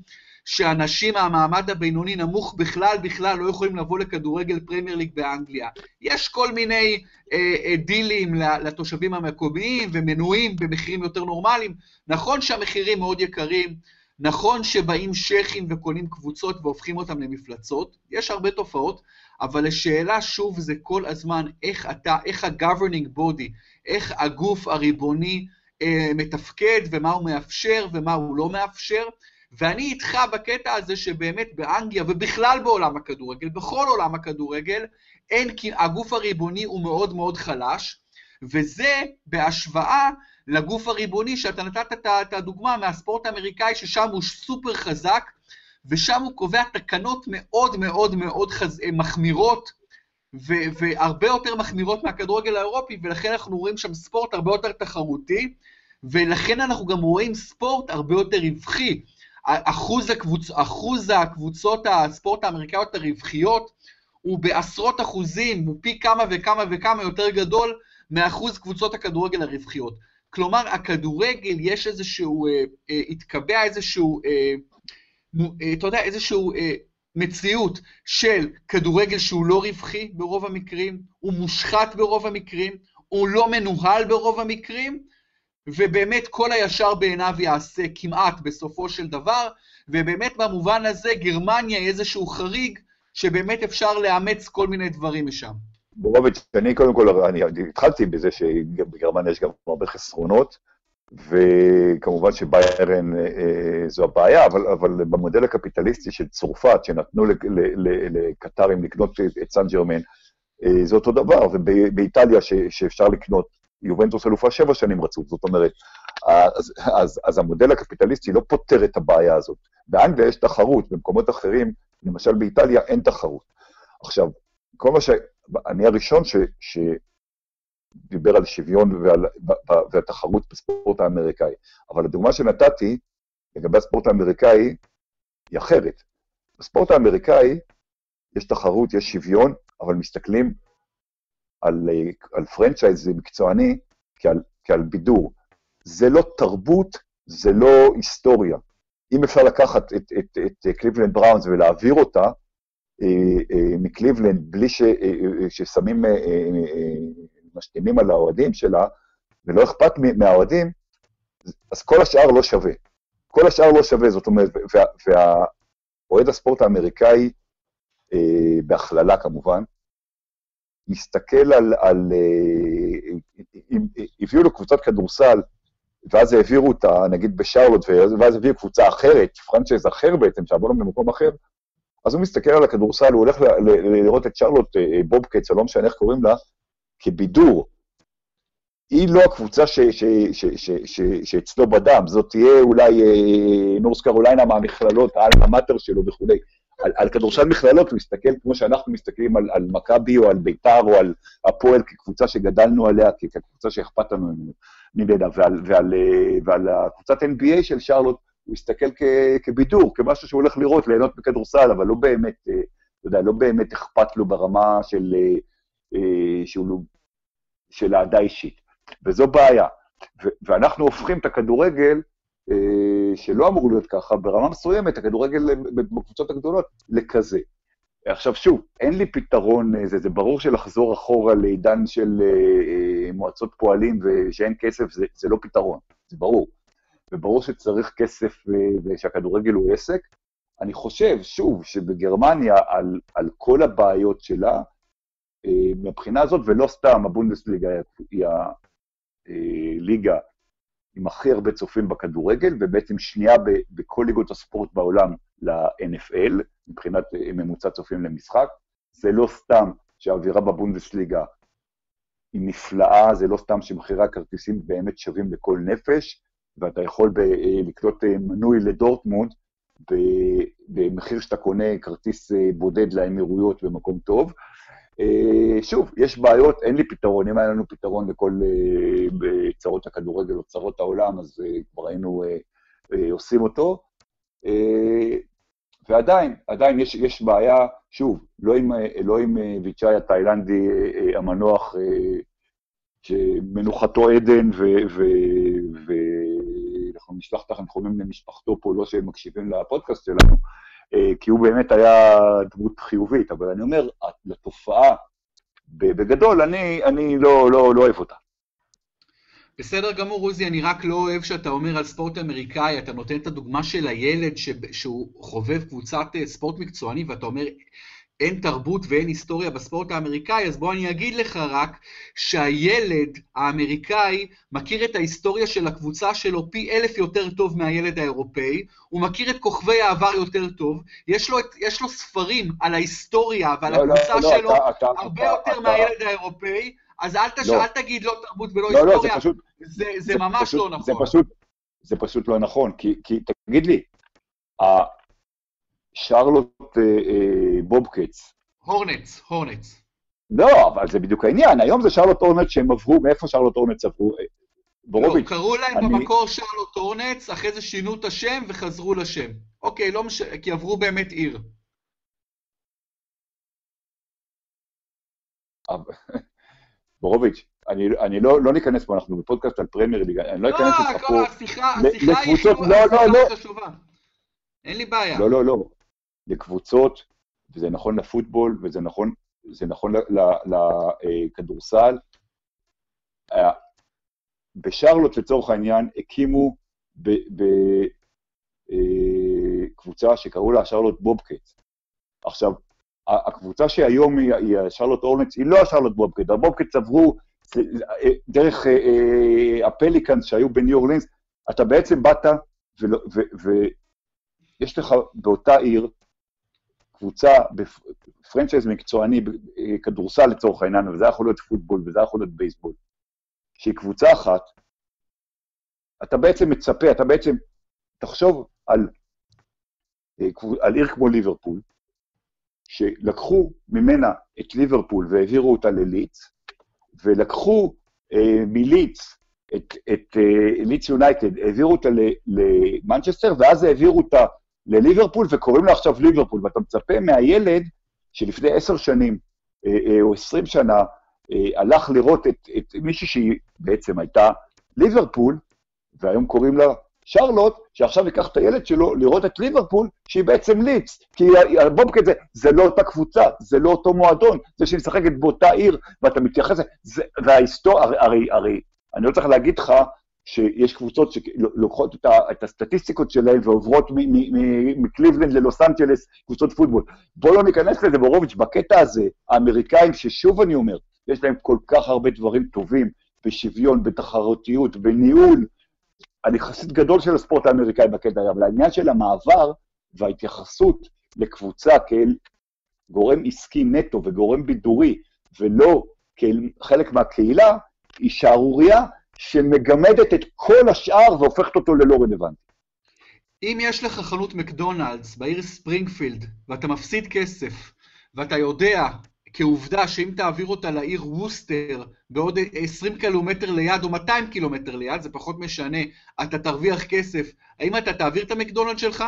Speaker 1: שאנשים מהמעמד הבינוני נמוך בכלל בכלל לא יכולים לבוא לכדורגל פרמייר ליג באנגליה. יש כל מיני אה, אה, דילים לתושבים המקומיים ומנויים במחירים יותר נורמליים. נכון שהמחירים מאוד יקרים, נכון שבאים שייחים וקונים קבוצות והופכים אותם למפלצות, יש הרבה תופעות, אבל השאלה שוב זה כל הזמן איך אתה, איך ה-governing body, איך הגוף הריבוני אה, מתפקד ומה הוא מאפשר ומה הוא לא מאפשר, ואני איתך בקטע הזה שבאמת באנגליה ובכלל בעולם הכדורגל, בכל עולם הכדורגל, אין, הגוף הריבוני הוא מאוד מאוד חלש, וזה בהשוואה לגוף הריבוני, שאתה נתת את הדוגמה מהספורט האמריקאי, ששם הוא סופר חזק, ושם הוא קובע תקנות מאוד מאוד מאוד חז... מחמירות, ו- והרבה יותר מחמירות מהכדורגל האירופי, ולכן אנחנו רואים שם ספורט הרבה יותר תחרותי, ולכן אנחנו גם רואים ספורט הרבה יותר רווחי. אחוז, הקבוצ... אחוז הקבוצות הספורט האמריקאיות הרווחיות הוא בעשרות אחוזים, הוא פי כמה וכמה וכמה יותר גדול מאחוז קבוצות הכדורגל הרווחיות. כלומר, הכדורגל, יש איזשהו, אה, אה, התקבע איזשהו, אה, אה, אתה יודע, איזשהו אה, מציאות של כדורגל שהוא לא רווחי ברוב המקרים, הוא מושחת ברוב המקרים, הוא לא מנוהל ברוב המקרים, ובאמת כל הישר בעיניו יעשה כמעט בסופו של דבר, ובאמת במובן הזה גרמניה היא איזשהו חריג שבאמת אפשר לאמץ כל מיני דברים משם.
Speaker 2: בורוביץ', אני קודם כל, אני התחלתי בזה שבגרמניה יש גם הרבה חסרונות, וכמובן שביירן אה, אה, זו הבעיה, אבל, אבל במודל הקפיטליסטי של צרפת, שנתנו לקטרים לקנות את סן ג'רמן, אה, זה אותו דבר, ובאיטליה ש, שאפשר לקנות, יובנטוס אלופה שבע שנים רצוף, זאת אומרת, אז, אז, אז המודל הקפיטליסטי לא פותר את הבעיה הזאת. באנגליה יש תחרות, במקומות אחרים, למשל באיטליה אין תחרות. עכשיו, כל מה ש... אני הראשון ש... שדיבר על שוויון ועל, והתחרות בספורט האמריקאי, אבל הדוגמה שנתתי לגבי הספורט האמריקאי היא אחרת. בספורט האמריקאי יש תחרות, יש שוויון, אבל מסתכלים על, על פרנצ'ייז מקצועני כעל, כעל בידור. זה לא תרבות, זה לא היסטוריה. אם אפשר לקחת את, את, את, את קליבלנד בראונס ולהעביר אותה מקליבלנד בלי ש, אה, ששמים, משתינים על האוהדים שלה, ולא אכפת מהאוהדים, אז כל השאר לא שווה. כל השאר לא שווה, זאת אומרת, והאוהד הספורט האמריקאי, בהכללה כמובן, מסתכל על, על אם הביאו לו קבוצת כדורסל, ואז העבירו אותה, נגיד בשרלוט, ואז הביאו קבוצה אחרת, פרנצ'ייז אחר בעצם, שעבור במקום אחר, אז הוא מסתכל על הכדורסל, הוא הולך לראות את שרלוט אה, אה, בובקץ, או לא משנה איך קוראים לה, כבידור. היא לא הקבוצה שאצלו בדם, זאת תהיה אולי אה, נורס קרוליינה מהמכללות, האלמה מאטר שלו וכולי. על, על כדורסל מכללות הוא מסתכל כמו שאנחנו מסתכלים על, על מכבי או על ביתר או על הפועל כקבוצה שגדלנו עליה, כקבוצה שאכפת לנו ממנה, ועל, ועל, ועל הקבוצת NBA של שרלוט, הוא מסתכל כבידור, כמשהו שהוא הולך לראות, ליהנות בכדורסל, אבל לא באמת, אה, אתה יודע, לא באמת אכפת לו ברמה של, אה, אה, שהוא, לא, של אהדה אישית. וזו בעיה. ואנחנו הופכים את הכדורגל, שלא אמור להיות ככה, ברמה מסוימת, הכדורגל בקבוצות הגדולות, לכזה. עכשיו שוב, אין לי פתרון, זה, זה ברור שלחזור אחורה לעידן של מועצות פועלים ושאין כסף, זה, זה לא פתרון, זה ברור. וברור שצריך כסף ושהכדורגל הוא עסק. אני חושב, שוב, שבגרמניה, על, על כל הבעיות שלה, אה, מבחינה הזאת, ולא סתם, הבונדסליגה היא הליגה עם הכי הרבה צופים בכדורגל, ובעצם שנייה בכל ליגות הספורט בעולם ל-NFL, מבחינת אה, ממוצע צופים למשחק. זה לא סתם שהאווירה בבונדסליגה היא נפלאה, זה לא סתם שמחירי הכרטיסים באמת שווים לכל נפש, ואתה יכול ב, לקנות מנוי לדורטמונד במחיר שאתה קונה כרטיס בודד לאמירויות במקום טוב. שוב, יש בעיות, אין לי פתרון, אם היה לנו פתרון לכל צרות הכדורגל או צרות העולם, אז כבר היינו עושים אותו. ועדיין, עדיין יש, יש בעיה, שוב, לא עם, לא עם ויצ'אי התאילנדי המנוח, שמנוחתו עדן, ואנחנו נשלח את התנחומים למשפחתו פה, לא שהם מקשיבים לפודקאסט שלנו, כי הוא באמת היה דמות חיובית, אבל אני אומר, לתופעה, בגדול, אני, אני לא, לא, לא אוהב אותה.
Speaker 1: בסדר גמור, עוזי, אני רק לא אוהב שאתה אומר על ספורט אמריקאי, אתה נותן את הדוגמה של הילד ש... שהוא חובב קבוצת אה, ספורט מקצועני, ואתה אומר, אין תרבות ואין היסטוריה בספורט האמריקאי, אז בוא אני אגיד לך רק שהילד האמריקאי מכיר את ההיסטוריה של הקבוצה שלו פי אלף יותר טוב מהילד האירופאי, הוא מכיר את כוכבי העבר יותר טוב, יש לו, יש לו ספרים על ההיסטוריה ועל לא, לא הקבוצה לא, שלו לא, אתה, הרבה אתה, יותר אתה, מהילד האירופאי, אז אל, תש... לא. אל תגיד לא תרבות ולא לא, היסטוריה, לא, זה, פשוט, זה, זה, זה ממש פשוט, לא נכון.
Speaker 2: זה פשוט, זה פשוט לא נכון, כי, כי תגיד לי, שרלוט אה, אה, בובקץ.
Speaker 1: הורנץ, הורנץ.
Speaker 2: לא, אבל זה בדיוק העניין, היום זה שרלוט הורנץ שהם עברו, מאיפה שרלוט הורנץ עברו? אה,
Speaker 1: בורוביץ'. לא, קראו להם אני... במקור שרלוט הורנץ, אחרי זה שינו את השם וחזרו לשם. אוקיי, לא משנה, כי עברו באמת עיר.
Speaker 2: בורוביץ', אני, אני לא, לא ניכנס פה, אנחנו בפודקאסט על פרמייר ליג, אני לא אכנס
Speaker 1: לא, איתך פה... לא, השיחה היא לא, לא, חשובה. אין לי בעיה.
Speaker 2: לא, לא, לא. לקבוצות, וזה נכון לפוטבול, וזה נכון, נכון לכדורסל. אה, בשרלוט, לצורך העניין, הקימו בקבוצה אה, שקראו לה שרלוט בובקט. עכשיו, הקבוצה שהיום היא, השרלוט אורנץ, היא לא השרלוט בובקט, הבובקט עברו דרך אה, אה, הפליקאנס שהיו בניו אורלינס, אתה בעצם באת, ויש לך באותה עיר קבוצה בפרנצ'ייז מקצועני, כדורסל לצורך העניין, וזה יכול להיות פוטבול וזה יכול להיות בייסבול, שהיא קבוצה אחת, אתה בעצם מצפה, אתה בעצם, תחשוב על, אה, על עיר כמו ליברפול, שלקחו ממנה את ליברפול והעבירו אותה לליץ, ולקחו אה, מליץ את, את אה, ליץ יונייטד, העבירו אותה למנצ'סטר, ואז העבירו אותה לליברפול, וקוראים לה עכשיו ליברפול, ואתה מצפה מהילד שלפני עשר שנים אה, אה, או עשרים שנה אה, הלך לראות את, את מישהי שהיא בעצם הייתה ליברפול, והיום קוראים לה שרלוט, שעכשיו ייקח את הילד שלו לראות את ליברפול, שהיא בעצם ליץ. כי הבובקט זה, זה לא אותה קבוצה, זה לא אותו מועדון, זה שהיא משחקת באותה עיר, ואתה מתייחס לזה, וההיסטוריה, הרי, הרי, הרי, אני לא צריך להגיד לך שיש קבוצות שלוקחות את, את הסטטיסטיקות שלהן ועוברות מקליבלנד ללוס אנג'לס, קבוצות פוטבול. בוא לא ניכנס לזה, בורוביץ', בקטע הזה, האמריקאים, ששוב אני אומר, יש להם כל כך הרבה דברים טובים בשוויון, בתחרותיות, בניהול, אני חסיד גדול של הספורט האמריקאי בקטע, אבל העניין של המעבר וההתייחסות לקבוצה כאל גורם עסקי נטו וגורם בידורי, ולא כאל חלק מהקהילה, היא שערורייה שמגמדת את כל השאר והופכת אותו ללא רלוונטי.
Speaker 1: אם יש לך חנות מקדונלדס בעיר ספרינגפילד, ואתה מפסיד כסף, ואתה יודע כעובדה שאם תעביר אותה לעיר ווסטר בעוד 20 קילומטר ליד או 200 קילומטר ליד, זה פחות משנה, אתה תרוויח כסף, האם אתה תעביר את המקדונלד שלך?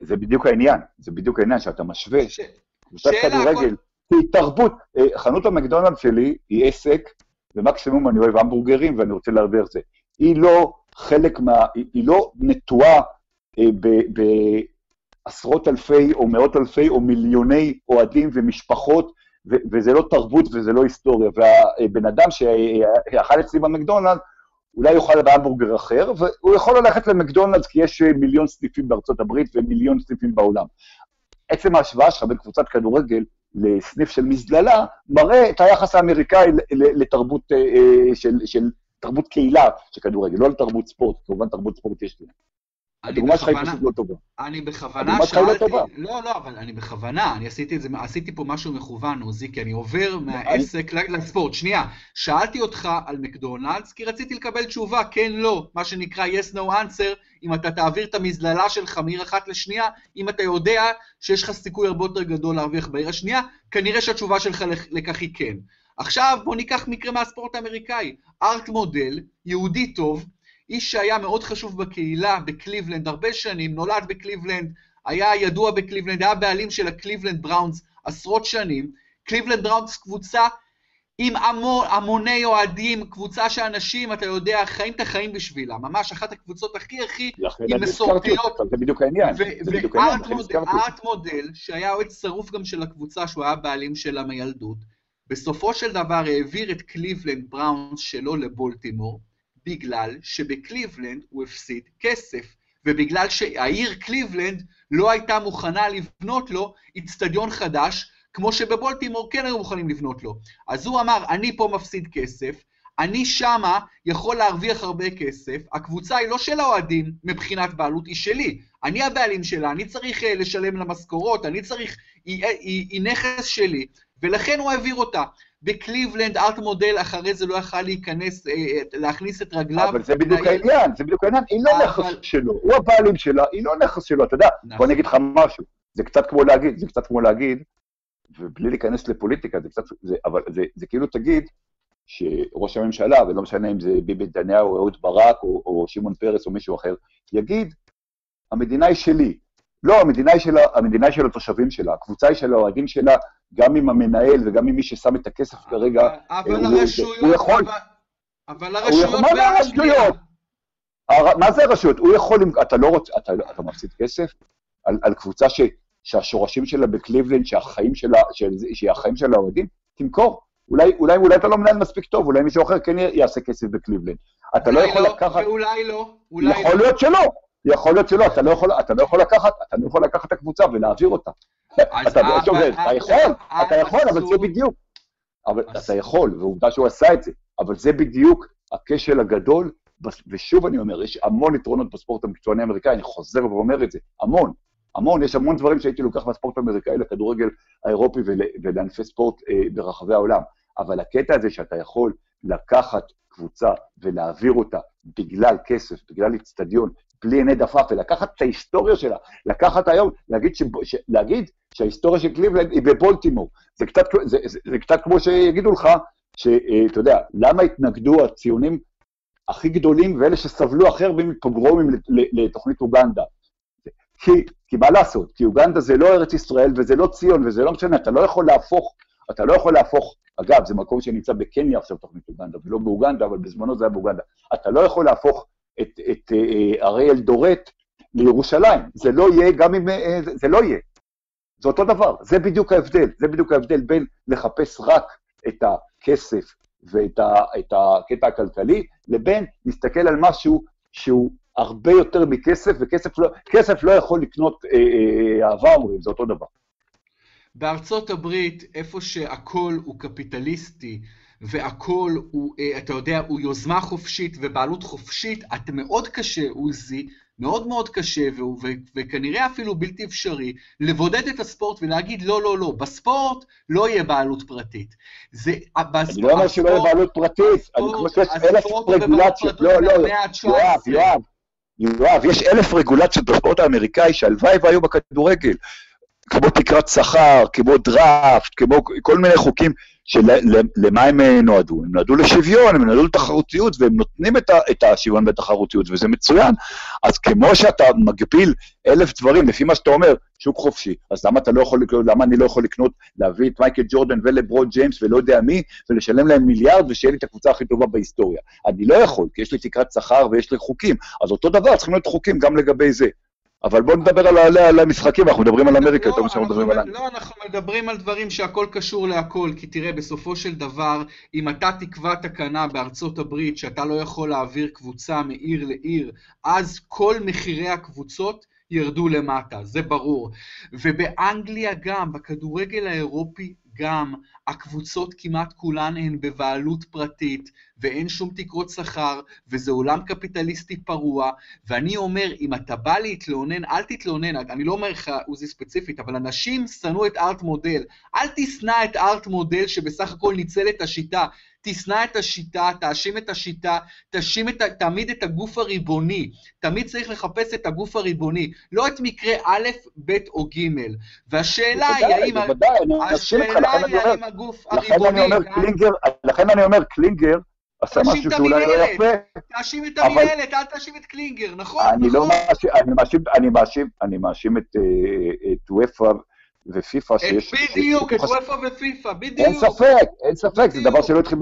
Speaker 2: זה בדיוק העניין, זה בדיוק העניין שאתה משווה. ש... קבוצת כדורגל, היא תרבות. אה, חנות המקדונלד שלי היא עסק, ומקסימום אני אוהב המבורגרים ואני רוצה להרוויח זה. היא לא חלק מה... היא, היא לא נטועה אה, ב, ב, עשרות אלפי או מאות אלפי או מיליוני אוהדים ומשפחות, ו- וזה לא תרבות וזה לא היסטוריה. והבן אדם שאכל אצלי במקדונלד, אולי יאכל בהמבורגר אחר, והוא יכול ללכת למקדונלדס כי יש מיליון סניפים בארצות הברית ומיליון סניפים בעולם. עצם ההשוואה שלך בין קבוצת כדורגל לסניף של מזללה, מראה את היחס האמריקאי לתרבות אה, אה, של, של תרבות קהילה של כדורגל, לא לתרבות ספורט, כמובן תרבות ספורט יש לי. הדוגמה שלך היא פשוט לא טובה.
Speaker 1: אני בכוונה שאלתי... לא, לא, אבל אני בכוונה, אני עשיתי את זה, עשיתי פה משהו מכוון, עוזי, כי אני עובר מהעסק לספורט. שנייה, שאלתי אותך על מקדונלדס, כי רציתי לקבל תשובה, כן, לא, מה שנקרא yes, no answer, אם אתה תעביר את המזללה שלך מעיר אחת לשנייה, אם אתה יודע שיש לך סיכוי הרבה יותר גדול להרוויח בעיר השנייה, כנראה שהתשובה שלך לכך היא כן. עכשיו בוא ניקח מקרה מהספורט האמריקאי. ארט מודל, יהודי טוב, איש שהיה מאוד חשוב בקהילה בקליבלנד הרבה שנים, נולד בקליבלנד, היה ידוע בקליבלנד, היה בעלים של הקליבלנד בראונס עשרות שנים. קליבלנד בראונס קבוצה עם המון, המוני אוהדים, קבוצה של אנשים, אתה יודע, חיים את החיים בשבילה, ממש אחת הקבוצות הכי הכי עם מסורתיות.
Speaker 2: זה בדיוק העניין, זה בדיוק העניין.
Speaker 1: וארט מודל, שהיה אוהד שרוף גם של הקבוצה, שהוא היה בעלים שלה מילדות, בסופו של דבר העביר את קליבלנד בראונס שלו לבולטימור, בגלל שבקליבלנד הוא הפסיד כסף, ובגלל שהעיר קליבלנד לא הייתה מוכנה לבנות לו איצטדיון חדש, כמו שבבולטימור כן היו מוכנים לבנות לו. אז הוא אמר, אני פה מפסיד כסף, אני שמה יכול להרוויח הרבה כסף, הקבוצה היא לא של האוהדים מבחינת בעלות, היא שלי. אני הבעלים שלה, אני צריך אה, לשלם לה משכורות, אני צריך, היא, היא, היא נכס שלי, ולכן הוא העביר אותה. בקליבלנד ארט מודל אחרי זה לא יכל להיכנס, אה, אה, להכניס את רגליו.
Speaker 2: אבל זה בדיוק העניין, זה בדיוק העניין, היא לא נכס שלו, הוא הבעלים שלה, היא לא נכס שלו, אתה יודע, בוא נכון. אני אגיד לך משהו, זה קצת כמו להגיד, זה קצת כמו להגיד, ובלי להיכנס לפוליטיקה, זה קצת, זה, אבל זה, זה כאילו תגיד שראש הממשלה, ולא משנה אם זה ביבי נתניהו או אהוד ברק או, או שמעון פרס או מישהו אחר, יגיד, המדינה היא שלי, לא, המדינה היא, של, המדינה היא של התושבים שלה, הקבוצה היא של האוהדים שלה, גם עם המנהל וגם עם מי ששם את הכסף כרגע.
Speaker 1: אבל הרשויות... הוא יכול... אבל הרשויות...
Speaker 2: מה זה הרשויות? מה זה הרשויות? הוא יכול, אתה לא רוצה, אתה, אתה מפסיד כסף על, על קבוצה ש, שהשורשים שלה בקליבלנד, שהחיים שלה, שהיא החיים של האוהדים? תמכור. אולי, אולי, אולי אתה לא מנהל מספיק טוב, אולי מישהו אחר כן יעשה כסף בקליבלנד. אתה לא יכול לא, לקחת...
Speaker 1: ואולי לא, אולי
Speaker 2: יכול לא. להיות שלא, יכול להיות שלא, אתה לא יכול, אתה לא יכול לקחת, אתה לא יכול לקחת את הקבוצה ולהעביר אותה. אתה לא שובר, אתה יכול, אתה יכול, אבל זה בדיוק. אבל אתה יכול, ועובדה שהוא עשה את זה, אבל זה בדיוק הכשל הגדול, ושוב אני אומר, יש המון יתרונות בספורט המקצועני האמריקאי, אני חוזר ואומר את זה, המון, המון, יש המון דברים שהייתי לוקח מהספורט האמריקאי לכדורגל האירופי ולענפי ספורט אה, ברחבי העולם, אבל הקטע הזה שאתה יכול לקחת קבוצה ולהעביר אותה בגלל כסף, בגלל איצטדיון, בלי עיני דפף, ולקחת את ההיסטוריה שלה, לקחת היום, להגיד, ש, ש, להגיד שההיסטוריה של קליבלנד היא בבולטימור. זה קצת, זה, זה, זה קצת כמו שיגידו לך, שאתה אה, יודע, למה התנגדו הציונים הכי גדולים ואלה שסבלו הכי הרבה מפוגרומים לתוכנית אוגנדה? כי, כי מה לעשות? כי אוגנדה זה לא ארץ ישראל וזה לא ציון וזה לא משנה, אתה לא יכול להפוך, אתה לא יכול להפוך, אגב, זה מקום שנמצא בקניה עכשיו, תוכנית אוגנדה, ולא באוגנדה, אבל בזמנו זה היה באוגנדה. אתה לא יכול להפוך את, את אה, הרי אלדורט לירושלים. זה לא יהיה גם אם... אה, זה, לא יהיה. זה אותו דבר, זה בדיוק ההבדל. זה בדיוק ההבדל בין לחפש רק את הכסף ואת ה, את הקטע הכלכלי, לבין להסתכל על משהו שהוא הרבה יותר מכסף, וכסף לא, לא יכול לקנות אה, אה, אהבה, אומרים, זה אותו דבר.
Speaker 1: בארצות הברית, איפה שהכל הוא קפיטליסטי, והכל הוא, אה, אתה יודע, הוא יוזמה חופשית ובעלות חופשית, את מאוד קשה, עוזי, מאוד מאוד קשה, והוא, ו, וכנראה אפילו בלתי אפשרי, לבודד את הספורט ולהגיד, לא, לא, לא, בספורט לא יהיה בעלות פרטית.
Speaker 2: זה, בספורט... אני לא אומר שלא יהיה בעלות פרטית, אני חושב שיש אלף רגולציות, לא, לא, יואב, יואב, יואב, יש אלף רגולציות בספורט האמריקאי שהלוואי והיו בכדורגל. כמו תקרת שכר, כמו דראפט, כמו כל מיני חוקים שלמה הם אה, נועדו? הם נועדו לשוויון, הם נועדו לתחרותיות, והם נותנים את, ה, את השוויון והתחרותיות, וזה מצוין. אז כמו שאתה מגביל אלף דברים, לפי מה שאתה אומר, שוק חופשי, אז למה אתה לא יכול לקנות, למה אני לא יכול לקנות, להביא את מייקל ג'ורדן ולברוד ג'יימס ולא יודע מי, ולשלם להם מיליארד ושיהיה לי את הקבוצה הכי טובה בהיסטוריה? אני לא יכול, כי יש לי תקרת שכר ויש לי חוקים. אז אותו דבר, צריכים להיות חוקים גם לגבי זה. אבל בואו נדבר על, על המשחקים, אנחנו מדברים על אמריקה יותר ממה שאנחנו מדברים על...
Speaker 1: לא, אנחנו מדברים על דברים שהכל קשור להכל, כי תראה, בסופו של דבר, אם אתה תקבע תקנה בארצות הברית שאתה לא יכול להעביר קבוצה מעיר לעיר, אז כל מחירי הקבוצות ירדו למטה, זה ברור. ובאנגליה גם, בכדורגל האירופי גם הקבוצות כמעט כולן הן בבעלות פרטית, ואין שום תקרות שכר, וזה עולם קפיטליסטי פרוע, ואני אומר, אם אתה בא להתלונן, אל תתלונן, אני לא אומר לך, עוזי ספציפית, אבל אנשים שנאו את ארט מודל. אל תשנא את ארט מודל שבסך הכל ניצל את השיטה. תשנא את השיטה, תאשים את השיטה, תאשים את, תעמיד את הגוף הריבוני. תמיד צריך לחפש את הגוף הריבוני, לא את מקרה א', ב' או ג'. והשאלה היא האם...
Speaker 2: בוודאי,
Speaker 1: האם הגוף הריבוני...
Speaker 2: לכן אני אומר, קלינגר עשה משהו שאולי לא יפה.
Speaker 1: תאשים את המינהלת, אל תאשים את קלינגר, נכון?
Speaker 2: אני לא
Speaker 1: נכון.
Speaker 2: מאשים, אני מאשים את וופא ופיפ"א שיש...
Speaker 1: בדיוק, את וופא ופיפ"א, בדיוק.
Speaker 2: אין ספק, אין ספק, זה דבר שלא התחיל...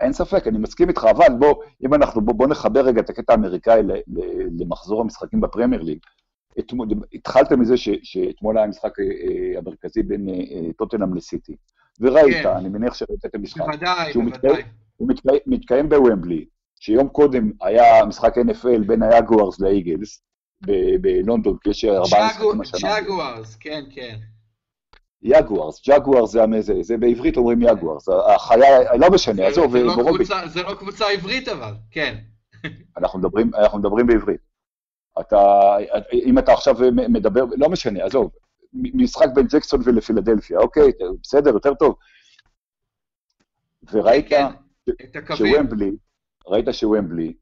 Speaker 2: אין ספק, אני מסכים איתך, אבל בוא, אם אנחנו, בוא, בוא נחבר רגע את הקטע האמריקאי למחזור המשחקים בפרמייר ליג. התחלת מזה ש, שאתמול היה המשחק אה, אה, המרכזי בין אה, טוטנאם לסיטי, וראית, כן. אני מניח שראית את המשחק.
Speaker 1: בוודאי, בוודאי.
Speaker 2: הוא מתקיים, מתקיים בוומבלי, שיום קודם היה משחק NFL בין היאגוארס לאיגלס, בלונדון, כי יש ארבעה משחקים
Speaker 1: השנה. ג'אגוארס, כן, כן.
Speaker 2: יגוארס, ג'גוארס זה, זה, זה בעברית אומרים יגוארס, החיה, לא משנה, עזוב,
Speaker 1: זה, לא קבוצה, זה לא קבוצה עברית אבל, כן.
Speaker 2: אנחנו מדברים, אנחנו מדברים בעברית. אתה, אם אתה עכשיו מדבר, לא משנה, עזוב, משחק בין ג'קסון ולפילדלפיה, אוקיי, בסדר, יותר טוב. וראית כן, שוומבלי, ראית שוומבלי,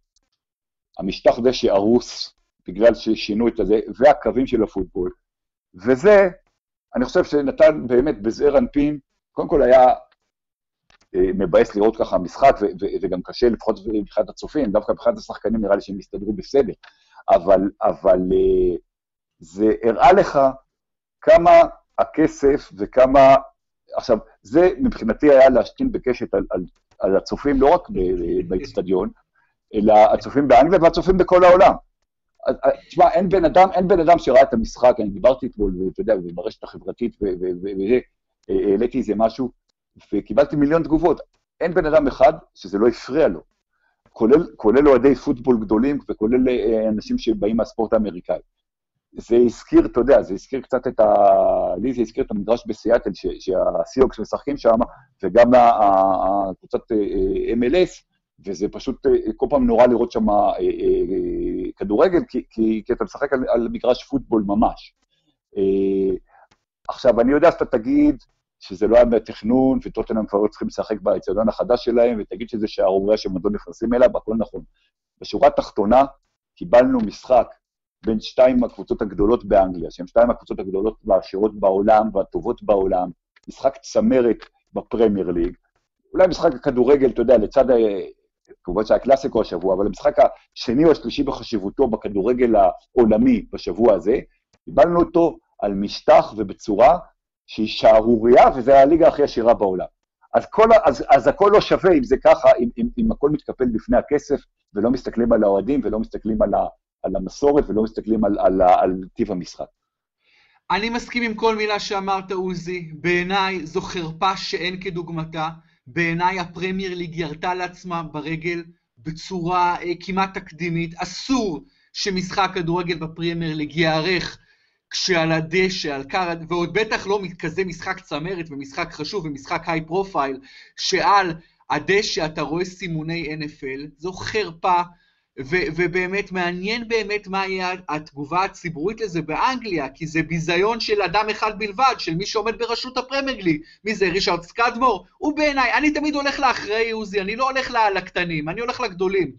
Speaker 2: המשטח דשא הרוס, בגלל ששינו את הזה, והקווים של הפוטבול, וזה אני חושב שנתן באמת בזעיר אנפין, קודם כל היה אה, מבאס לראות ככה משחק, וגם קשה, לפחות מבחינת הצופים, דווקא מבחינת השחקנים נראה לי שהם הסתדרו בסדר, אבל, אבל אה, זה הראה לך כמה הכסף וכמה... עכשיו, זה מבחינתי היה להשתין בקשת על, על, על הצופים, לא רק באיצטדיון, אלא הצופים באנגליה והצופים בכל העולם. תשמע, אין בן אדם, אין בן אדם שראה את המשחק, אני דיברתי אתמול, ואתה יודע, ברשת החברתית, וזה, העליתי איזה משהו, וקיבלתי מיליון תגובות. אין בן אדם אחד שזה לא הפריע לו, כולל, כולל אוהדי פוטבול גדולים וכולל אה, אנשים שבאים מהספורט האמריקאי. זה הזכיר, אתה יודע, זה הזכיר קצת את ה... לי זה הזכיר את המדרש בסיאטל, שהסיוקס משחקים שם, וגם הקבוצת אה, אה, MLS, וזה פשוט כל פעם נורא לראות שם כדורגל, כי, כי, כי אתה משחק על, על מגרש פוטבול ממש. אה, עכשיו, אני יודע שאתה תגיד שזה לא היה בתכנון, וטוטנאם כבר לא צריכים לשחק באצטדיון החדש שלהם, ותגיד שזה שערורייה שמדון נכנסים אליו, הכל נכון. בשורה התחתונה, קיבלנו משחק בין שתיים הקבוצות הגדולות באנגליה, שהן שתיים הקבוצות הגדולות והעשירות בעולם והטובות בעולם, משחק צמרת בפרמייר ליג, אולי משחק הכדורגל, אתה יודע, לצד כמובן שהיה קלאסיקו השבוע, אבל המשחק השני או השלישי בחשיבותו בכדורגל העולמי בשבוע הזה, קיבלנו אותו על משטח ובצורה שהיא שערורייה, וזו הליגה הכי עשירה בעולם. אז, כל, אז, אז הכל לא שווה אם זה ככה, אם, אם, אם הכל מתקפל בפני הכסף, ולא מסתכלים על האוהדים, ולא מסתכלים על, ה, על המסורת, ולא מסתכלים על, על, על, על טיב המשחק.
Speaker 1: אני מסכים עם כל מילה שאמרת, עוזי. בעיניי זו חרפה שאין כדוגמתה. בעיניי הפרמייר ליג ירתה לעצמה ברגל בצורה אה, כמעט תקדימית. אסור שמשחק כדורגל בפרמייר ליג ייערך כשעל הדשא, על קר, ועוד בטח לא כזה משחק צמרת ומשחק חשוב ומשחק high profile, שעל הדשא אתה רואה סימוני NFL, זו חרפה. ו- ובאמת מעניין באמת מה יהיה התגובה הציבורית לזה באנגליה, כי זה ביזיון של אדם אחד בלבד, של מי שעומד בראשות הפרמיירלי. מי זה, רישרד סקדמור? הוא בעיניי, אני תמיד הולך לאחראי עוזי, אני לא הולך לקטנים, אני הולך לגדולים.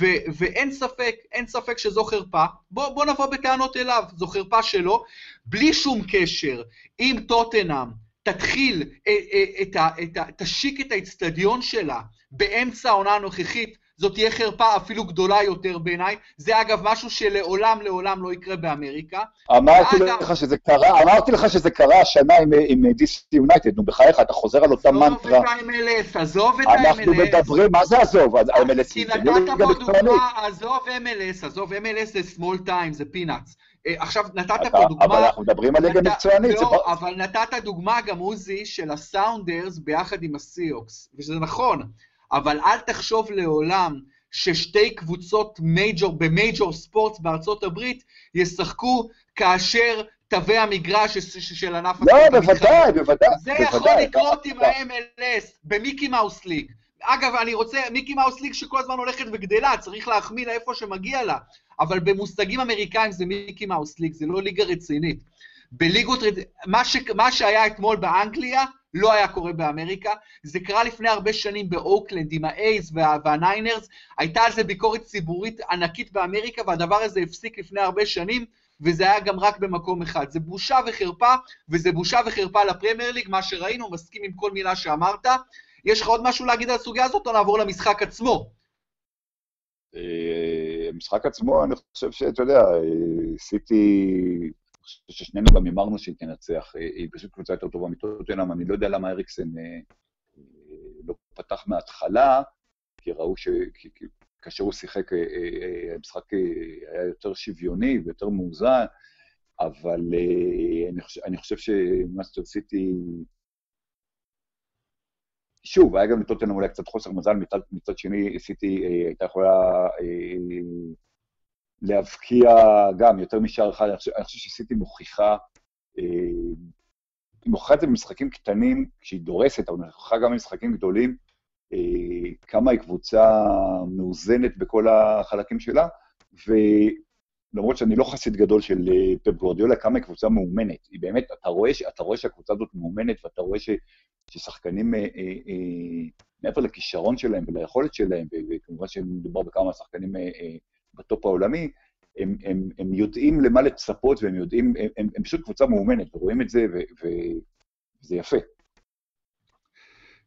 Speaker 1: ו- ואין ספק, אין ספק שזו חרפה. בוא, בוא נבוא בטענות אליו, זו חרפה שלו, בלי שום קשר. אם טוטנאם תתחיל, אה, אה, את ה- את ה- תשיק את האצטדיון שלה באמצע העונה הנוכחית, זאת תהיה חרפה אפילו גדולה יותר בעיניי. זה אגב משהו שלעולם לעולם לא יקרה באמריקה.
Speaker 2: אמרתי ואגב... לך שזה קרה, אמרתי לך שזה קרה השנה עם, עם DC יונייטד, נו בחייך, אתה חוזר על אותה מנטרה.
Speaker 1: עזוב את ה-MLS, עזוב את ה-MLS.
Speaker 2: אנחנו מדברים, מה זה עזוב? ה-MLS
Speaker 1: כי נתת פה דוגמה, עזוב MLS, עזוב MLS זה small time, זה פינאץ. אה, עכשיו, נתת פה דוגמה...
Speaker 2: אבל אנחנו מדברים על ליגה מקצוענית.
Speaker 1: לא, אבל נתת דוגמה גם, עוזי, של הסאונדרס ביחד עם הסיוקס, וזה נכון. אבל אל תחשוב לעולם ששתי קבוצות מייג'ור, במייג'ור ספורטס בארצות הברית ישחקו כאשר תווי המגרש של ענף
Speaker 2: הספורט. לא, בוודאי, בוודאי.
Speaker 1: זה יכול לקרות עם ה-MLS במיקי מאוס ליג. אגב, אני רוצה, מיקי מאוס ליג שכל הזמן הולכת וגדלה, צריך להחמיא לה איפה שמגיע לה, אבל במושגים אמריקאים זה Mickey Mouse league, זה לא ליגה רצינית. בליגות, מה, ש, מה שהיה אתמול באנגליה, לא היה קורה באמריקה. זה קרה לפני הרבה שנים באוקלנד עם האייז וה, והניינרס, הייתה על זה ביקורת ציבורית ענקית באמריקה, והדבר הזה הפסיק לפני הרבה שנים, וזה היה גם רק במקום אחד. זה בושה וחרפה, וזה בושה וחרפה לפרמייר ליג, מה שראינו, מסכים עם כל מילה שאמרת. יש לך עוד משהו להגיד על הסוגיה הזאת, או נעבור למשחק עצמו?
Speaker 2: אה, המשחק עצמו, אני חושב שאתה יודע, אה, סיטי, חושב ששנינו גם הימרנו שהיא תנצח, אה, היא פשוט קבוצה יותר טובה מטוטנאם, אני לא יודע למה אריקסן לא פתח מההתחלה, כי ראו ש... כאשר הוא שיחק, המשחק היה יותר שוויוני ויותר מאוזן, אבל אני חושב שמאסטר סיטי שוב, היה גם לטוטנאם אולי קצת חוסר מזל, מצד, שני סיטי אה, הייתה יכולה אה, להבקיע גם יותר משער אחד, אני חושב, חושב שסיטי מוכיחה, אה, היא מוכיחה את זה במשחקים קטנים, כשהיא דורסת, אבל מוכיחה גם במשחקים גדולים, אה, כמה היא קבוצה מאוזנת בכל החלקים שלה, ו... למרות שאני לא חסיד גדול של אה, פפ גורדיולה, כמה היא קבוצה מאומנת. היא באמת, אתה רואה, אתה רואה שהקבוצה הזאת מאומנת, ואתה רואה ש, ששחקנים, אה, אה, אה, מעבר לכישרון שלהם וליכולת שלהם, וכמובן שמדובר בכמה שחקנים אה, בטופ העולמי, הם, הם, הם יודעים למה לצפות, והם יודעים, הם, הם, הם פשוט קבוצה מאומנת, ורואים את זה, ו, וזה יפה.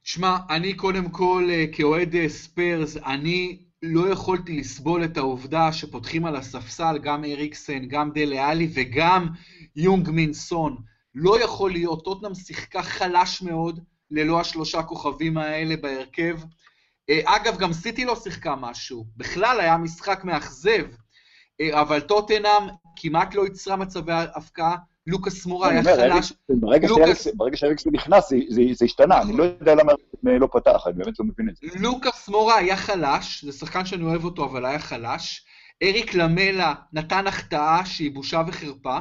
Speaker 1: שמע, אני קודם כל, אה, כאוהד ספיירס, אני לא יכולתי לסבול את העובדה שפותחים על הספסל גם אריקסן, גם דלה-עלי וגם יונג מין סון. לא יכול להיות, טוטנאם שיחקה חלש מאוד ללא השלושה כוכבים האלה בהרכב. אה, אגב, גם סיטי לא שיחקה משהו. בכלל היה משחק מאכזב. אה, אבל טוטנאם כמעט לא יצרה מצבי הפקעה, לוקאס מורה היה חלש.
Speaker 2: ברגע שאריקסון נכנס, זה השתנה, אני לא יודע למה לא פתח, אני באמת לא מבין את זה.
Speaker 1: לוקאס מורה היה חלש, זה שחקן שאני אוהב אותו, אבל היה חלש. אריק למלה נתן החטאה שהיא בושה וחרפה.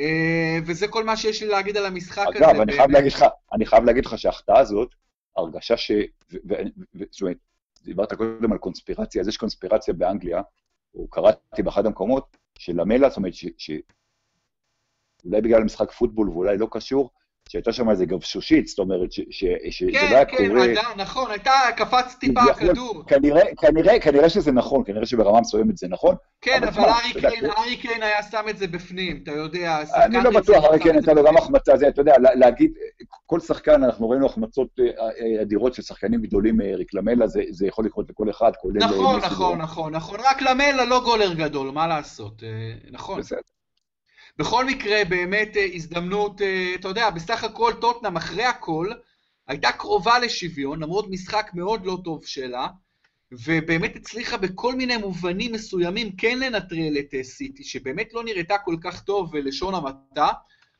Speaker 1: אה, וזה כל מה שיש לי להגיד על המשחק הזה.
Speaker 2: אגב, אני חייב להגיד לך שההחטאה הזאת, הרגשה ש... זאת אומרת, דיברת קודם על קונספירציה, אז יש קונספירציה באנגליה, או קראתי באחד המקומות, שלמלה, זאת אומרת, אולי בגלל משחק פוטבול ואולי לא קשור, שהייתה שם איזה גבשושית, זאת אומרת, שזה
Speaker 1: לא היה כן, קורה... כן, כן, נכון, הייתה, קפץ טיפה הכדור.
Speaker 2: כנראה, כנראה, כנראה שזה נכון, כנראה שברמה מסוימת זה נכון.
Speaker 1: כן, אבל, אבל ארי קיין, היה שם את זה בפנים, אתה יודע,
Speaker 2: אני לא בטוח, ארי קיין הייתה לו גם החמצה, זה, אתה יודע, להגיד, כל שחקן, אנחנו ראינו החמצות אה, אה, אדירות של שחקנים גדולים, אריק למלה, זה, זה יכול לקרות לכל אחד, כולל...
Speaker 1: אה, נכון, נכון, נכון, נכון, רק למלה לא גולר גדול, מה לעשות, נכון. בסדר. בכל מקרה, באמת אה, הזדמנות, אה, אתה יודע, בסך הכל טוטנאם, אחרי הכל, הייתה קרובה לשוויון, למרות משחק מאוד לא טוב שלה, ובאמת הצליחה בכל מיני מובנים מסוימים כן לנטרל את אה, סיטי, שבאמת לא נראתה כל כך טוב לשון המעטה,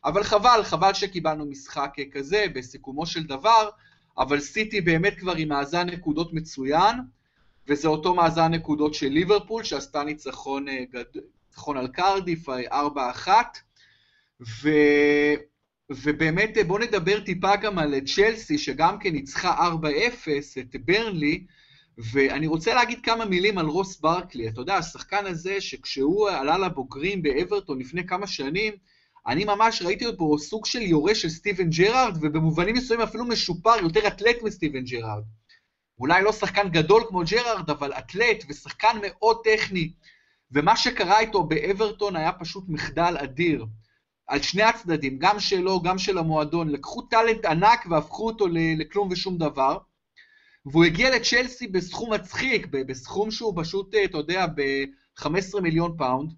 Speaker 1: אבל חבל, חבל שקיבלנו משחק כזה בסיכומו של דבר, אבל סיטי באמת כבר עם מאזן נקודות מצוין, וזה אותו מאזן נקודות של ליברפול, שעשתה ניצחון גד... ניצחון על קרדיף, 4-1, ו... ובאמת בואו נדבר טיפה גם על צ'לסי, שגם כן ניצחה 4-0 את ברנלי, ואני רוצה להגיד כמה מילים על רוס ברקלי. אתה יודע, השחקן הזה, שכשהוא עלה לבוגרים באברטון לפני כמה שנים, אני ממש ראיתי אותו סוג של יורש של סטיבן ג'רארד, ובמובנים מסוימים אפילו משופר, יותר אתלט מסטיבן ג'רארד. אולי לא שחקן גדול כמו ג'רארד, אבל אתלט ושחקן מאוד טכני. ומה שקרה איתו באברטון היה פשוט מחדל אדיר. על שני הצדדים, גם שלו, גם של המועדון, לקחו talent ענק והפכו אותו לכלום ושום דבר. והוא הגיע לצ'לסי בסכום מצחיק, בסכום שהוא פשוט, אה, אתה יודע, ב-15 מיליון פאונד,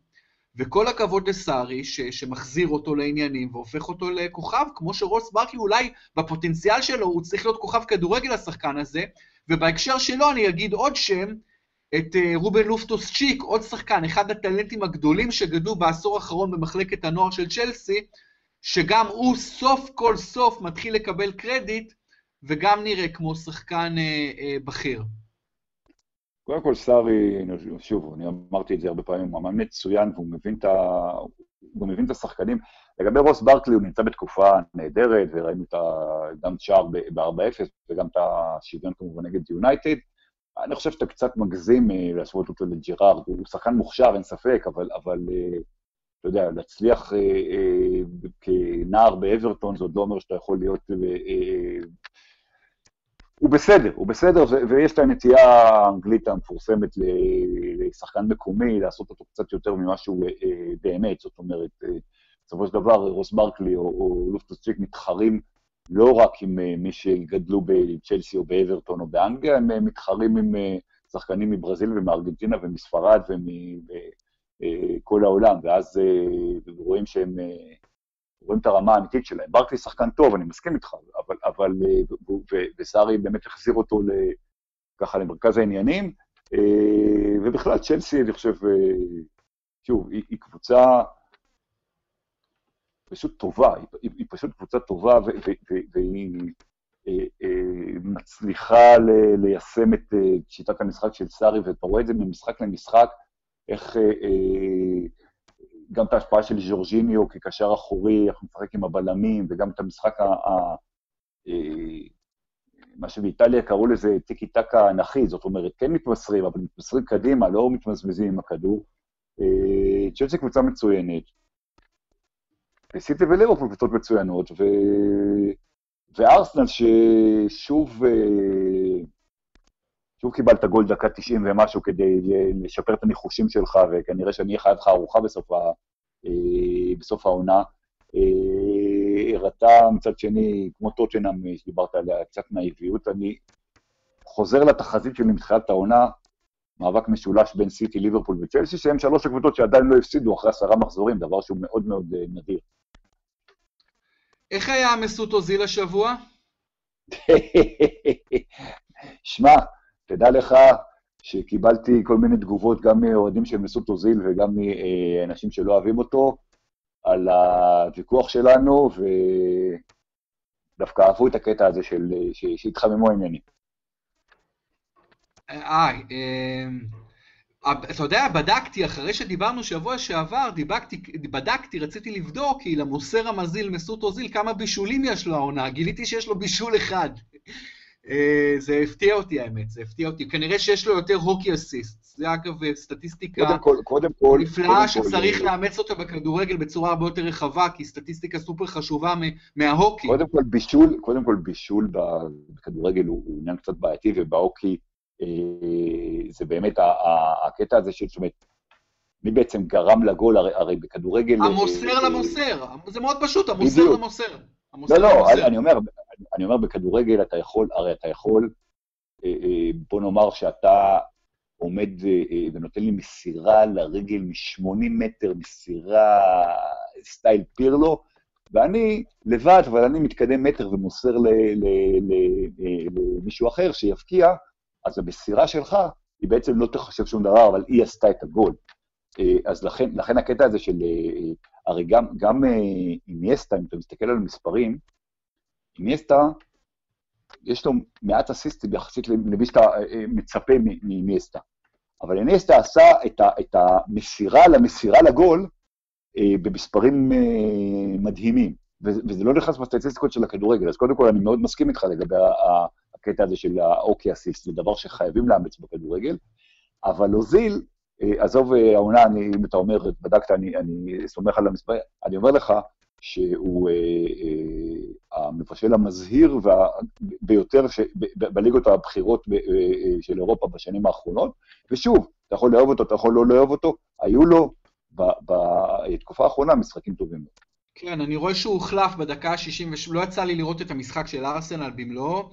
Speaker 1: וכל הכבוד לסארי, שמחזיר אותו לעניינים והופך אותו לכוכב, כמו שרוס ברקלי אולי בפוטנציאל שלו הוא צריך להיות כוכב כדורגל השחקן הזה, ובהקשר שלו אני אגיד עוד שם, את אה, רובן לופטוס צ'יק, עוד שחקן, אחד הטלנטים הגדולים שגדלו בעשור האחרון במחלקת הנוער של צ'לסי, שגם הוא סוף כל סוף מתחיל לקבל קרדיט, וגם נראה כמו שחקן אה, אה, בכיר.
Speaker 2: קודם כל, סארי, שוב, אני אמרתי את זה הרבה פעמים, הוא מאמן מצוין, והוא מבין את ה... גם מבין את השחקנים. לגבי רוס ברקלי, הוא נמצא בתקופה נהדרת, וראינו את גם את שער ב-4-0 וגם את השוויון כמובן נגד יונייטד. אני חושב שאתה קצת מגזים אה, להשוות אותו לג'רארד, הוא שחקן מוכשר, אין ספק, אבל, אבל אה, אתה יודע, להצליח אה, כנער באברטון, זה עוד לא אומר שאתה יכול להיות... הוא בסדר, הוא בסדר, ויש את הנטייה האנגלית המפורסמת לשחקן מקומי, לעשות אותו קצת יותר ממה שהוא באמת, זאת אומרת, בסופו של דבר רוס ברקלי או, או לופטוס צ'יק מתחרים לא רק עם אה, מי שגדלו בצ'לסי או באברטון או באנגליה, הם אה, מתחרים עם אה, שחקנים מברזיל ומארגנטינה ומספרד ומכל העולם, ואז רואים שהם, רואים את הרמה האמיתית שלהם. ברקלי שחקן טוב, אני מסכים איתך, אבל, אבל וסארי באמת החזיר אותו ככה למרכז העניינים, ובכלל, צ'לסי, אני חושב, שוב, היא, היא קבוצה פשוט טובה, היא, היא פשוט קבוצה טובה והיא אה, אה, מצליחה ל, ליישם את אה, שיטת המשחק של סארי, ואתה רואה את זה ממשחק למשחק, איך גם את ההשפעה של ז'ורג'יניו כקשר אחורי, איך הוא משחק עם הבלמים, וגם את המשחק ה... ה מה שבאיטליה קראו לזה טיקי טקה אנכי, זאת אומרת, כן מתמסרים, אבל מתמסרים קדימה, לא מתמזמזים עם הכדור. צ'לסי קבוצה מצוינת, סיטי וליברפול קבוצות מצוינות, ו... וארסנל ששוב אה, שוב קיבלת גול דקה 90 ומשהו כדי לשפר את הניחושים שלך, וכנראה שאני אהיה חייב לך ארוחה בסוף, ה... אה, בסוף העונה. אה, הראתה מצד שני, כמו טוטנאם שדיברת עליה, קצת נאיביות. אני חוזר לתחזית שלי מתחילת העונה, מאבק משולש בין סיטי, ליברפול וצ'לסי, שהם שלוש הקבוצות שעדיין לא הפסידו אחרי עשרה מחזורים, דבר שהוא מאוד מאוד נדיר.
Speaker 1: איך היה המסות אוזיל השבוע?
Speaker 2: שמע, תדע לך שקיבלתי כל מיני תגובות גם מאוהדים של מסות אוזיל וגם מאנשים שלא אוהבים אותו, על הוויכוח שלנו, ודווקא אהבו את הקטע הזה של שהתחממו העניינים.
Speaker 1: אה, אה אתה יודע, בדקתי, אחרי שדיברנו שבוע שעבר, דיבקתי, בדקתי, רציתי לבדוק, כי למוסר המזיל מסות אוזיל, כמה בישולים יש לו העונה, גיליתי שיש לו בישול אחד. אה, זה הפתיע אותי האמת, זה הפתיע אותי. כנראה שיש לו יותר הוקי אסיסט. זה אגב סטטיסטיקה
Speaker 2: קודם כל, קודם כל,
Speaker 1: נפלאה שצריך כל... לאמץ אותה בכדורגל בצורה הרבה יותר רחבה, כי סטטיסטיקה סופר חשובה מההוקי.
Speaker 2: קודם כל בישול, קודם כל בישול בכדורגל הוא, עניין קצת בעייתי, ובהוקי אה, זה באמת הקטע הזה של, זאת אומרת, מי בעצם גרם לגול, הרי, הרי בכדורגל...
Speaker 1: המוסר אה, למוסר, זה מאוד פשוט, המוסר בדיוק. למוסר.
Speaker 2: המוסר לא, לא, למוסר. אני אומר, אני אומר, בכדורגל אתה יכול, הרי אתה יכול, אה, בוא נאמר שאתה עומד ונותן לי מסירה לרגל מ-80 מטר, מסירה סטייל פירלו, ואני לבד, אבל אני מתקדם מטר ומוסר למישהו אחר שיבקיע, אז המסירה שלך היא בעצם לא תחשב שום דבר, אבל היא עשתה את הגול. אה, אז לכן, לכן הקטע הזה של, אה, הרי גם, גם אה, איניאסטה, אם אתה מסתכל על המספרים, איניאסטה, יש לו מעט אסיסטים יחסית למי שאתה מצפה מאיניאסטה. אבל איניאסטה עשה את, ה, את המסירה למסירה לגול במספרים מדהימים, וזה לא נכנס בסטטיסטיקות של הכדורגל, אז קודם כל אני מאוד מסכים איתך לגבי הקטע הזה של האוקי אסיסט, זה דבר שחייבים לאמץ בכדורגל, אבל אוזיל, אה, עזוב אה, העונה, אני, אם אתה אומר, בדקת, אני, אני סומך על המספרים, אני אומר לך שהוא אה, אה, המבשל המזהיר וה, ביותר ש, ב, בליגות הבכירות ב, אה, של אירופה בשנים האחרונות, ושוב, אתה יכול לאהוב אותו, אתה יכול לא לאהוב אותו, היו לו בתקופה האחרונה משחקים טובים.
Speaker 1: כן, אני רואה שהוא הוחלף בדקה ה-60, לא יצא לי לראות את המשחק של ארסנל במלואו,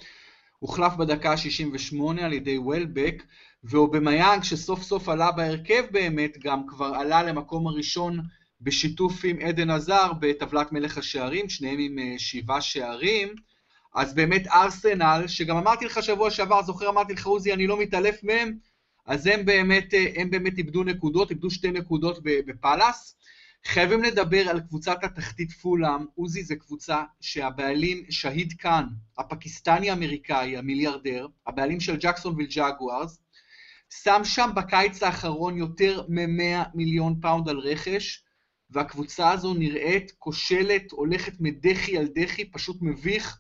Speaker 1: הוחלף בדקה ה-68 על ידי וולבק, ואובמיאנג שסוף סוף עלה בהרכב באמת, גם כבר עלה למקום הראשון בשיתוף עם עדן עזר בטבלת מלך השערים, שניהם עם אה, שבעה שערים. אז באמת ארסנל, שגם אמרתי לך שבוע שעבר, זוכר אמרתי לך עוזי, אני לא מתעלף מהם, אז הם באמת, אה, הם באמת איבדו נקודות, איבדו שתי נקודות בפאלאס. חייבים לדבר על קבוצת התחתית פולאם. עוזי זה קבוצה שהבעלים שהיד קאן, הפקיסטני-אמריקאי, המיליארדר, הבעלים של ג'קסונוויל ג'אגוארס, שם שם בקיץ האחרון יותר מ-100 מיליון פאונד על רכש, והקבוצה הזו נראית כושלת, הולכת מדחי על דחי, פשוט מביך,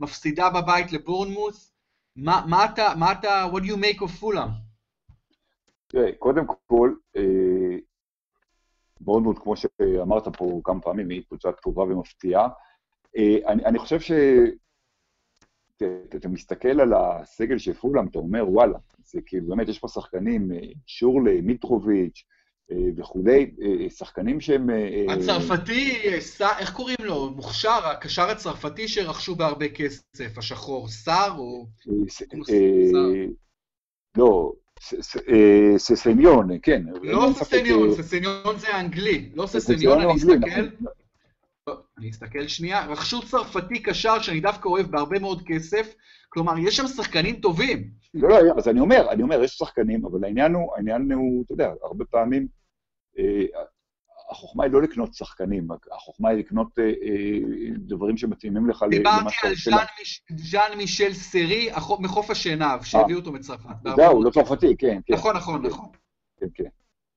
Speaker 1: מפסידה בבית לבורנמוס. מה, מה אתה, מה אתה, what do you make of פולאם?
Speaker 2: תראה, קודם כל, אה, בורנמוס, כמו שאמרת פה כמה פעמים, היא קבוצה טובה ומפתיעה. אה, אני, אני חושב ש... אתה מסתכל על הסגל של פולאם, אתה אומר, וואלה, זה כאילו, באמת, יש פה שחקנים, אה, שורלי, מיטרוביץ' וכולי, שחקנים שהם...
Speaker 1: הצרפתי, איך קוראים לו? מוכשר, הקשר הצרפתי שרכשו בהרבה כסף, השחור, סער או...
Speaker 2: לא, ססניון, כן.
Speaker 1: לא ססניון, ססניון זה האנגלי, לא ססניון, אני אסתכל. נכון. אני אסתכל שנייה, רכשו צרפתי קשר שאני דווקא אוהב בהרבה מאוד כסף, כלומר, יש שם שחקנים טובים.
Speaker 2: לא, לא, אז אני אומר, אני אומר, יש שחקנים, אבל העניין הוא, העניין הוא, אתה יודע, הרבה פעמים, אה, החוכמה היא לא לקנות שחקנים, החוכמה היא לקנות אה, אה, דברים שמתאימים לך
Speaker 1: למה שאתה רוצה. דיברתי על ז'אן מישל סרי, מחוף השנהב, שהביאו אותו מצרפת.
Speaker 2: זהו, לא צרפתי, כן,
Speaker 1: כן. נכון, נכון, נכון.
Speaker 2: כן, כן.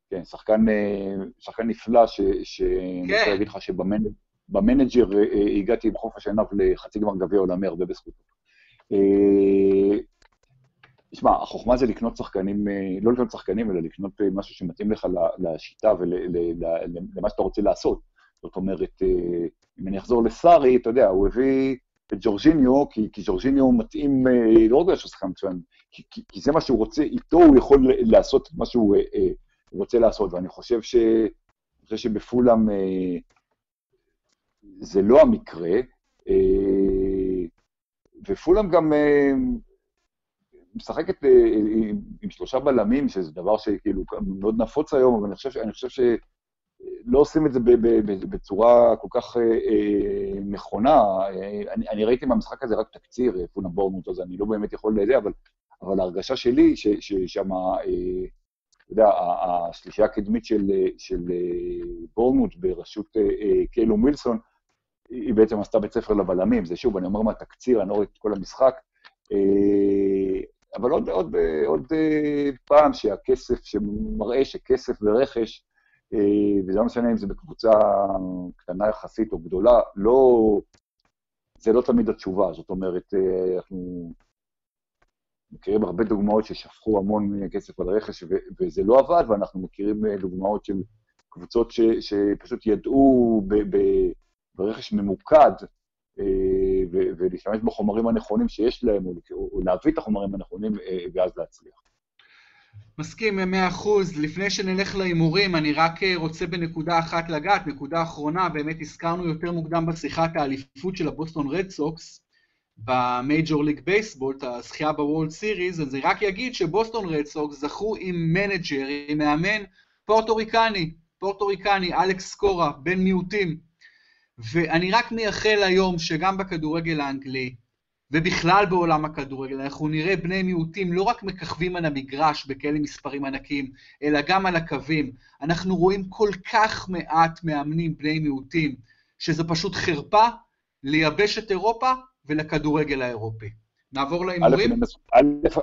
Speaker 2: כן, שחקן, שחקן נפלא, שאני רוצה כן. להגיד לך שבמנג'ר הגעתי בחוף השנהב לחצי גמר גביע עולמי הרבה בזכותו. תשמע, החוכמה זה לקנות שחקנים, אה, לא לקנות שחקנים, אלא לקנות אה, משהו שמתאים לך לשיטה ולמה שאתה רוצה לעשות. זאת אומרת, אה, אם אני אחזור לסארי, אתה יודע, הוא הביא את ג'ורג'יניו, כי, כי ג'ורג'יניו מתאים, לא רק בגלל שהוא שחקן מצוין, כי, כי, כי זה מה שהוא רוצה, איתו הוא יכול לעשות את מה שהוא רוצה לעשות, ואני חושב, ש, אני חושב שבפולאם זה לא המקרה, ופולאם גם... אה, עם, עם שלושה בלמים, שזה דבר שכאילו מאוד נפוץ היום, אבל אני חושב, אני חושב שלא עושים את זה בצורה כל כך אה, אה, נכונה. אני, אני ראיתי מהמשחק הזה רק תקציר, פונה בורנמוט, אז אני לא באמת יכול לזה, אבל, אבל ההרגשה שלי, ששם, אתה יודע, השלישייה הקדמית של, של בורנמוט בראשות קיילו מילסון, היא בעצם עשתה בית ספר לבלמים. זה שוב, אני אומר מהתקציר, אני לא רואה את כל המשחק. אבל עוד, עוד, עוד אה, פעם שהכסף, שמראה שכסף ורכש, אה, וזה לא משנה אם זה בקבוצה קטנה יחסית או גדולה, לא, זה לא תמיד התשובה. זאת אומרת, אה, אנחנו מכירים הרבה דוגמאות ששפכו המון כסף על רכש וזה לא עבד, ואנחנו מכירים דוגמאות של קבוצות ש, שפשוט ידעו ברכש ממוקד, ולהשתמש בחומרים הנכונים שיש להם, או להביא את החומרים הנכונים אה, ואז להצליח.
Speaker 1: מסכים במאה אחוז. לפני שנלך להימורים, אני רק אה, רוצה בנקודה אחת לגעת, נקודה אחרונה, באמת הזכרנו יותר מוקדם בשיחת האליפות של הבוסטון רד סוקס, במייג'ור ליג בייסבול, את הזכייה בוולד סיריז, אז אני רק אגיד שבוסטון רד סוקס זכו עם manager, עם מאמן פורטוריקני, פורטוריקני, אלכס קורה, בן מיעוטים, ואני רק מייחל היום שגם בכדורגל האנגלי, ובכלל בעולם הכדורגל, אנחנו נראה בני מיעוטים לא רק מככבים על המגרש בכאלה מספרים ענקיים, אלא גם על הקווים. אנחנו רואים כל כך מעט מאמנים בני מיעוטים, שזה פשוט חרפה ליבשת אירופה ולכדורגל האירופי. נעבור להימורים?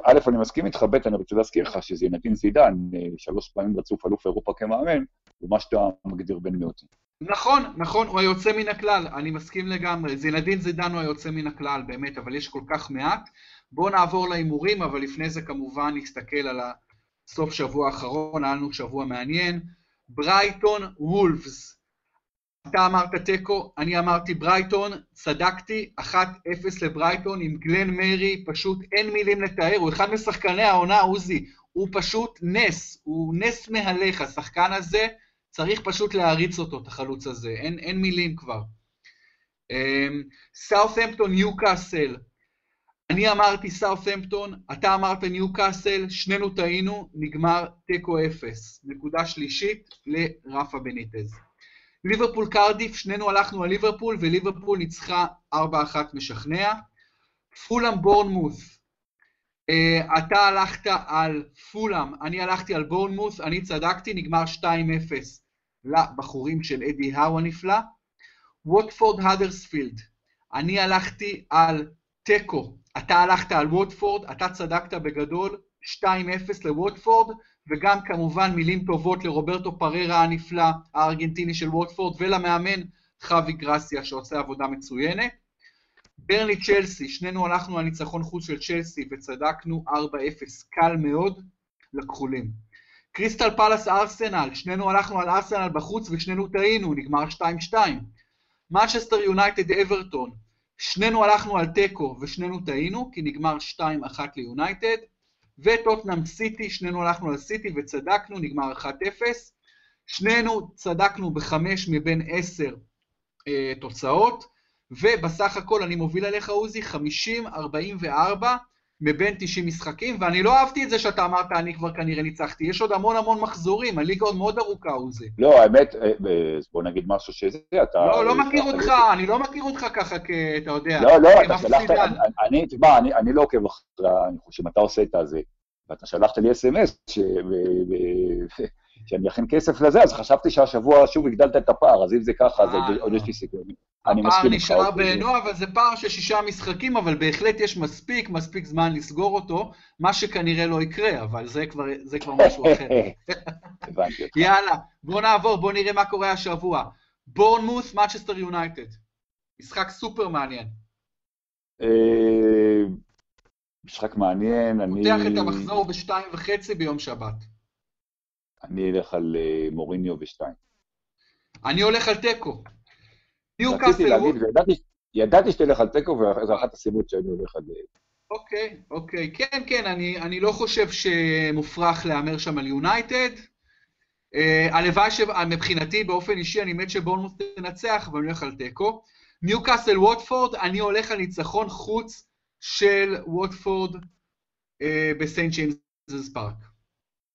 Speaker 2: א', אני מסכים איתך, ב', אני רוצה להזכיר לך שזה ינתין זידן, אה, שלוש פעמים רצוף אלוף אירופה כמאמן, ומה שאתה מגדיר בן מיעוטים.
Speaker 1: נכון, נכון, הוא היוצא מן הכלל, אני מסכים לגמרי. זינדין זידן הוא היוצא מן הכלל, באמת, אבל יש כל כך מעט. בואו נעבור להימורים, אבל לפני זה כמובן נסתכל על הסוף שבוע האחרון, היה לנו שבוע מעניין. ברייטון וולפס. אתה אמרת תיקו, אני אמרתי ברייטון, צדקתי, 1-0 לברייטון עם גלן מרי, פשוט אין מילים לתאר, הוא אחד משחקני העונה, עוזי, הוא פשוט נס, הוא נס מהלך, השחקן הזה, צריך פשוט להריץ אותו, את החלוץ הזה, אין, אין מילים כבר. סאות'המפטון, ניוקאסל, אני אמרתי סאות'המפטון, אתה אמרת ניוקאסל, שנינו טעינו, נגמר תיקו אפס. נקודה שלישית לרפה בניטז. ליברפול קרדיף, שנינו הלכנו על ליברפול, וליברפול ניצחה 4-1 משכנע. פולאם בורנמוס, uh, אתה הלכת על פולאם, אני הלכתי על בורנמוס, אני צדקתי, נגמר 2-0 לבחורים של אדי האו הנפלא. ווטפורד הדרספילד, אני הלכתי על תיקו, אתה הלכת על ווטפורד, אתה צדקת בגדול, 2-0 לווטפורד, וגם כמובן מילים טובות לרוברטו פררה הנפלא, הארגנטיני של ווטפורד, ולמאמן חווי גרסיה שעושה עבודה מצוינת. ברני צ'לסי, שנינו הלכנו על ניצחון חוץ של צ'לסי וצדקנו 4-0, קל מאוד לכחולים. קריסטל פלאס ארסנל, שנינו הלכנו על ארסנל בחוץ ושנינו טעינו, נגמר 2-2. מנצ'סטר יונייטד אברטון, שנינו הלכנו על תיקו ושנינו טעינו, כי נגמר 2-1 ליונייטד. וטוטנאם סיטי, שנינו הלכנו על סיטי וצדקנו, נגמר 1-0. שנינו צדקנו בחמש מבין עשר אה, תוצאות, ובסך הכל אני מוביל עליך, עוזי, 50-44 מבין 90 משחקים, ואני לא אהבתי את זה שאתה אמרת, אני כבר כנראה ניצחתי. יש עוד המון המון מחזורים, הליגה עוד מאוד ארוכה, עוזי.
Speaker 2: לא, האמת, אה, אה, בוא נגיד משהו שזה, אתה...
Speaker 1: לא, לא מכיר אותך, אני לא מכיר אותך ככה, כ... אתה יודע.
Speaker 2: לא, לא, אתה שלחת, אני, תשמע, אני לא עוקב אחרי, אני חושב, אתה עושה את הזה, ואתה שלחת לי אס.אם.אס, שאני אכין כסף לזה, אז חשבתי שהשבוע שוב הגדלת את הפער, אז אם זה ככה, אז עוד יש לי סיכוי.
Speaker 1: הפער נשאר בעינו, אבל זה פער של שישה משחקים, אבל בהחלט יש מספיק, מספיק זמן לסגור אותו, מה שכנראה לא יקרה, אבל זה כבר, זה כבר משהו אחר.
Speaker 2: הבנתי אותך.
Speaker 1: יאללה, בוא נעבור, בוא נראה מה קורה השבוע. בורנמוס, מצ'סטר יונייטד. משחק סופר מעניין.
Speaker 2: משחק מעניין,
Speaker 1: אני... פותח את המחזור בשתיים וחצי ביום שבת.
Speaker 2: אני אלך על מוריניו ושתיים.
Speaker 1: אני הולך על תיקו.
Speaker 2: רציתי להגיד, וידעתי שתלך על תיקו, וזו אחת הסיבות שאני הולך על...
Speaker 1: אוקיי, אוקיי. כן, כן, אני, אני לא חושב שמופרך להמר שם על יונייטד. הלוואי שמבחינתי, באופן אישי, אני מת שבורנמוס תנצח, ואני הולך על תיקו. ניוקאסל ווטפורד, אני הולך על ניצחון חוץ של ווטפורד בסיינט ג'יימס פארק.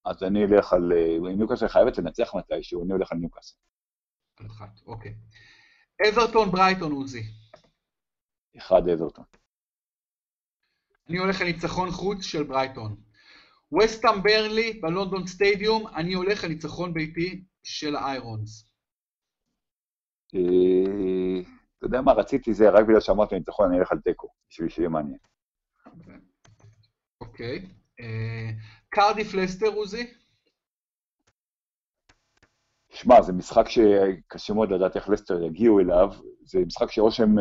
Speaker 2: אז אני אלך על... ניוקאסל חייבת לנצח מתישהו, אני הולך על ניוקאסל.
Speaker 1: אחת, אוקיי. אברטון ברייטון, עוזי.
Speaker 2: אחד אברטון.
Speaker 1: אני הולך על ניצחון חוץ של ברייטון. וסטאם ברלי בלונדון סטדיום, אני הולך על ניצחון ביתי של האיירונס.
Speaker 2: אתה יודע מה, רציתי זה, רק בגלל שאמרתי ניצחון, אני אלך על תיקו, בשביל שיהיה מעניין.
Speaker 1: אוקיי. קרדיף לסטר, עוזי?
Speaker 2: שמע, זה משחק שקשה מאוד לדעת איך לסטר יגיעו אליו. זה משחק שאו שהם,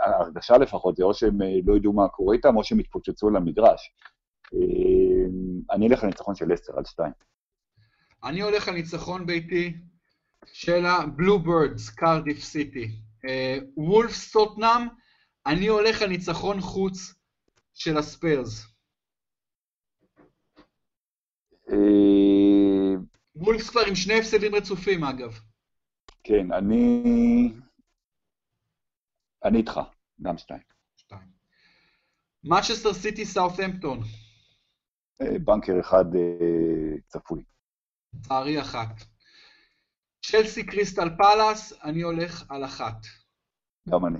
Speaker 2: ההרגשה לפחות, זה או שהם לא ידעו מה קורה איתם, או שהם יתפוצצו למגרש. אני אלך על ניצחון של לסטר, על שתיים.
Speaker 1: אני הולך על ניצחון ביתי של הבלו בירדס, קרדיף סיטי. וולף סוטנאם, אני הולך על ניצחון חוץ של הספיירס. וולפס כבר עם שני הפסדים רצופים, אגב.
Speaker 2: כן, אני... אני איתך, גם שתיים.
Speaker 1: שתיים. מנצ'סטר סיטי סאות'המפטון.
Speaker 2: בנקר אחד צפוי.
Speaker 1: לצערי אחת. צ'לסי קריסטל פאלאס, אני הולך על אחת.
Speaker 2: גם אני.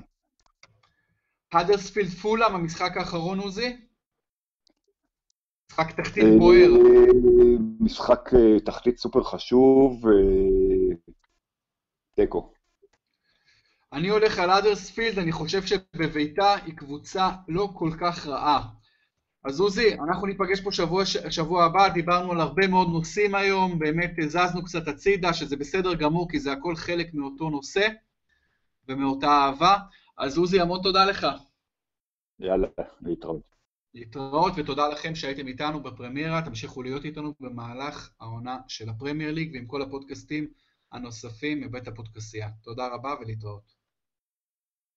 Speaker 1: האדרספילד פולאם, המשחק האחרון, עוזי? משחק תחתית בוער.
Speaker 2: משחק תחתית סופר חשוב, תיקו.
Speaker 1: אני הולך על אדרספילד, אני חושב שבביתה היא קבוצה לא כל כך רעה. אז עוזי, אנחנו ניפגש פה שבוע, שבוע הבא, דיברנו על הרבה מאוד נושאים היום, באמת זזנו קצת הצידה, שזה בסדר גמור, כי זה הכל חלק מאותו נושא ומאותה אהבה. אז עוזי, המון תודה לך.
Speaker 2: יאללה, להתראות.
Speaker 1: להתראות, ותודה לכם שהייתם איתנו בפרמיירה, תמשיכו להיות איתנו במהלך העונה של הפרמייר ליג ועם כל הפודקאסטים הנוספים מבית הפודקסייה. תודה רבה ולהתראות.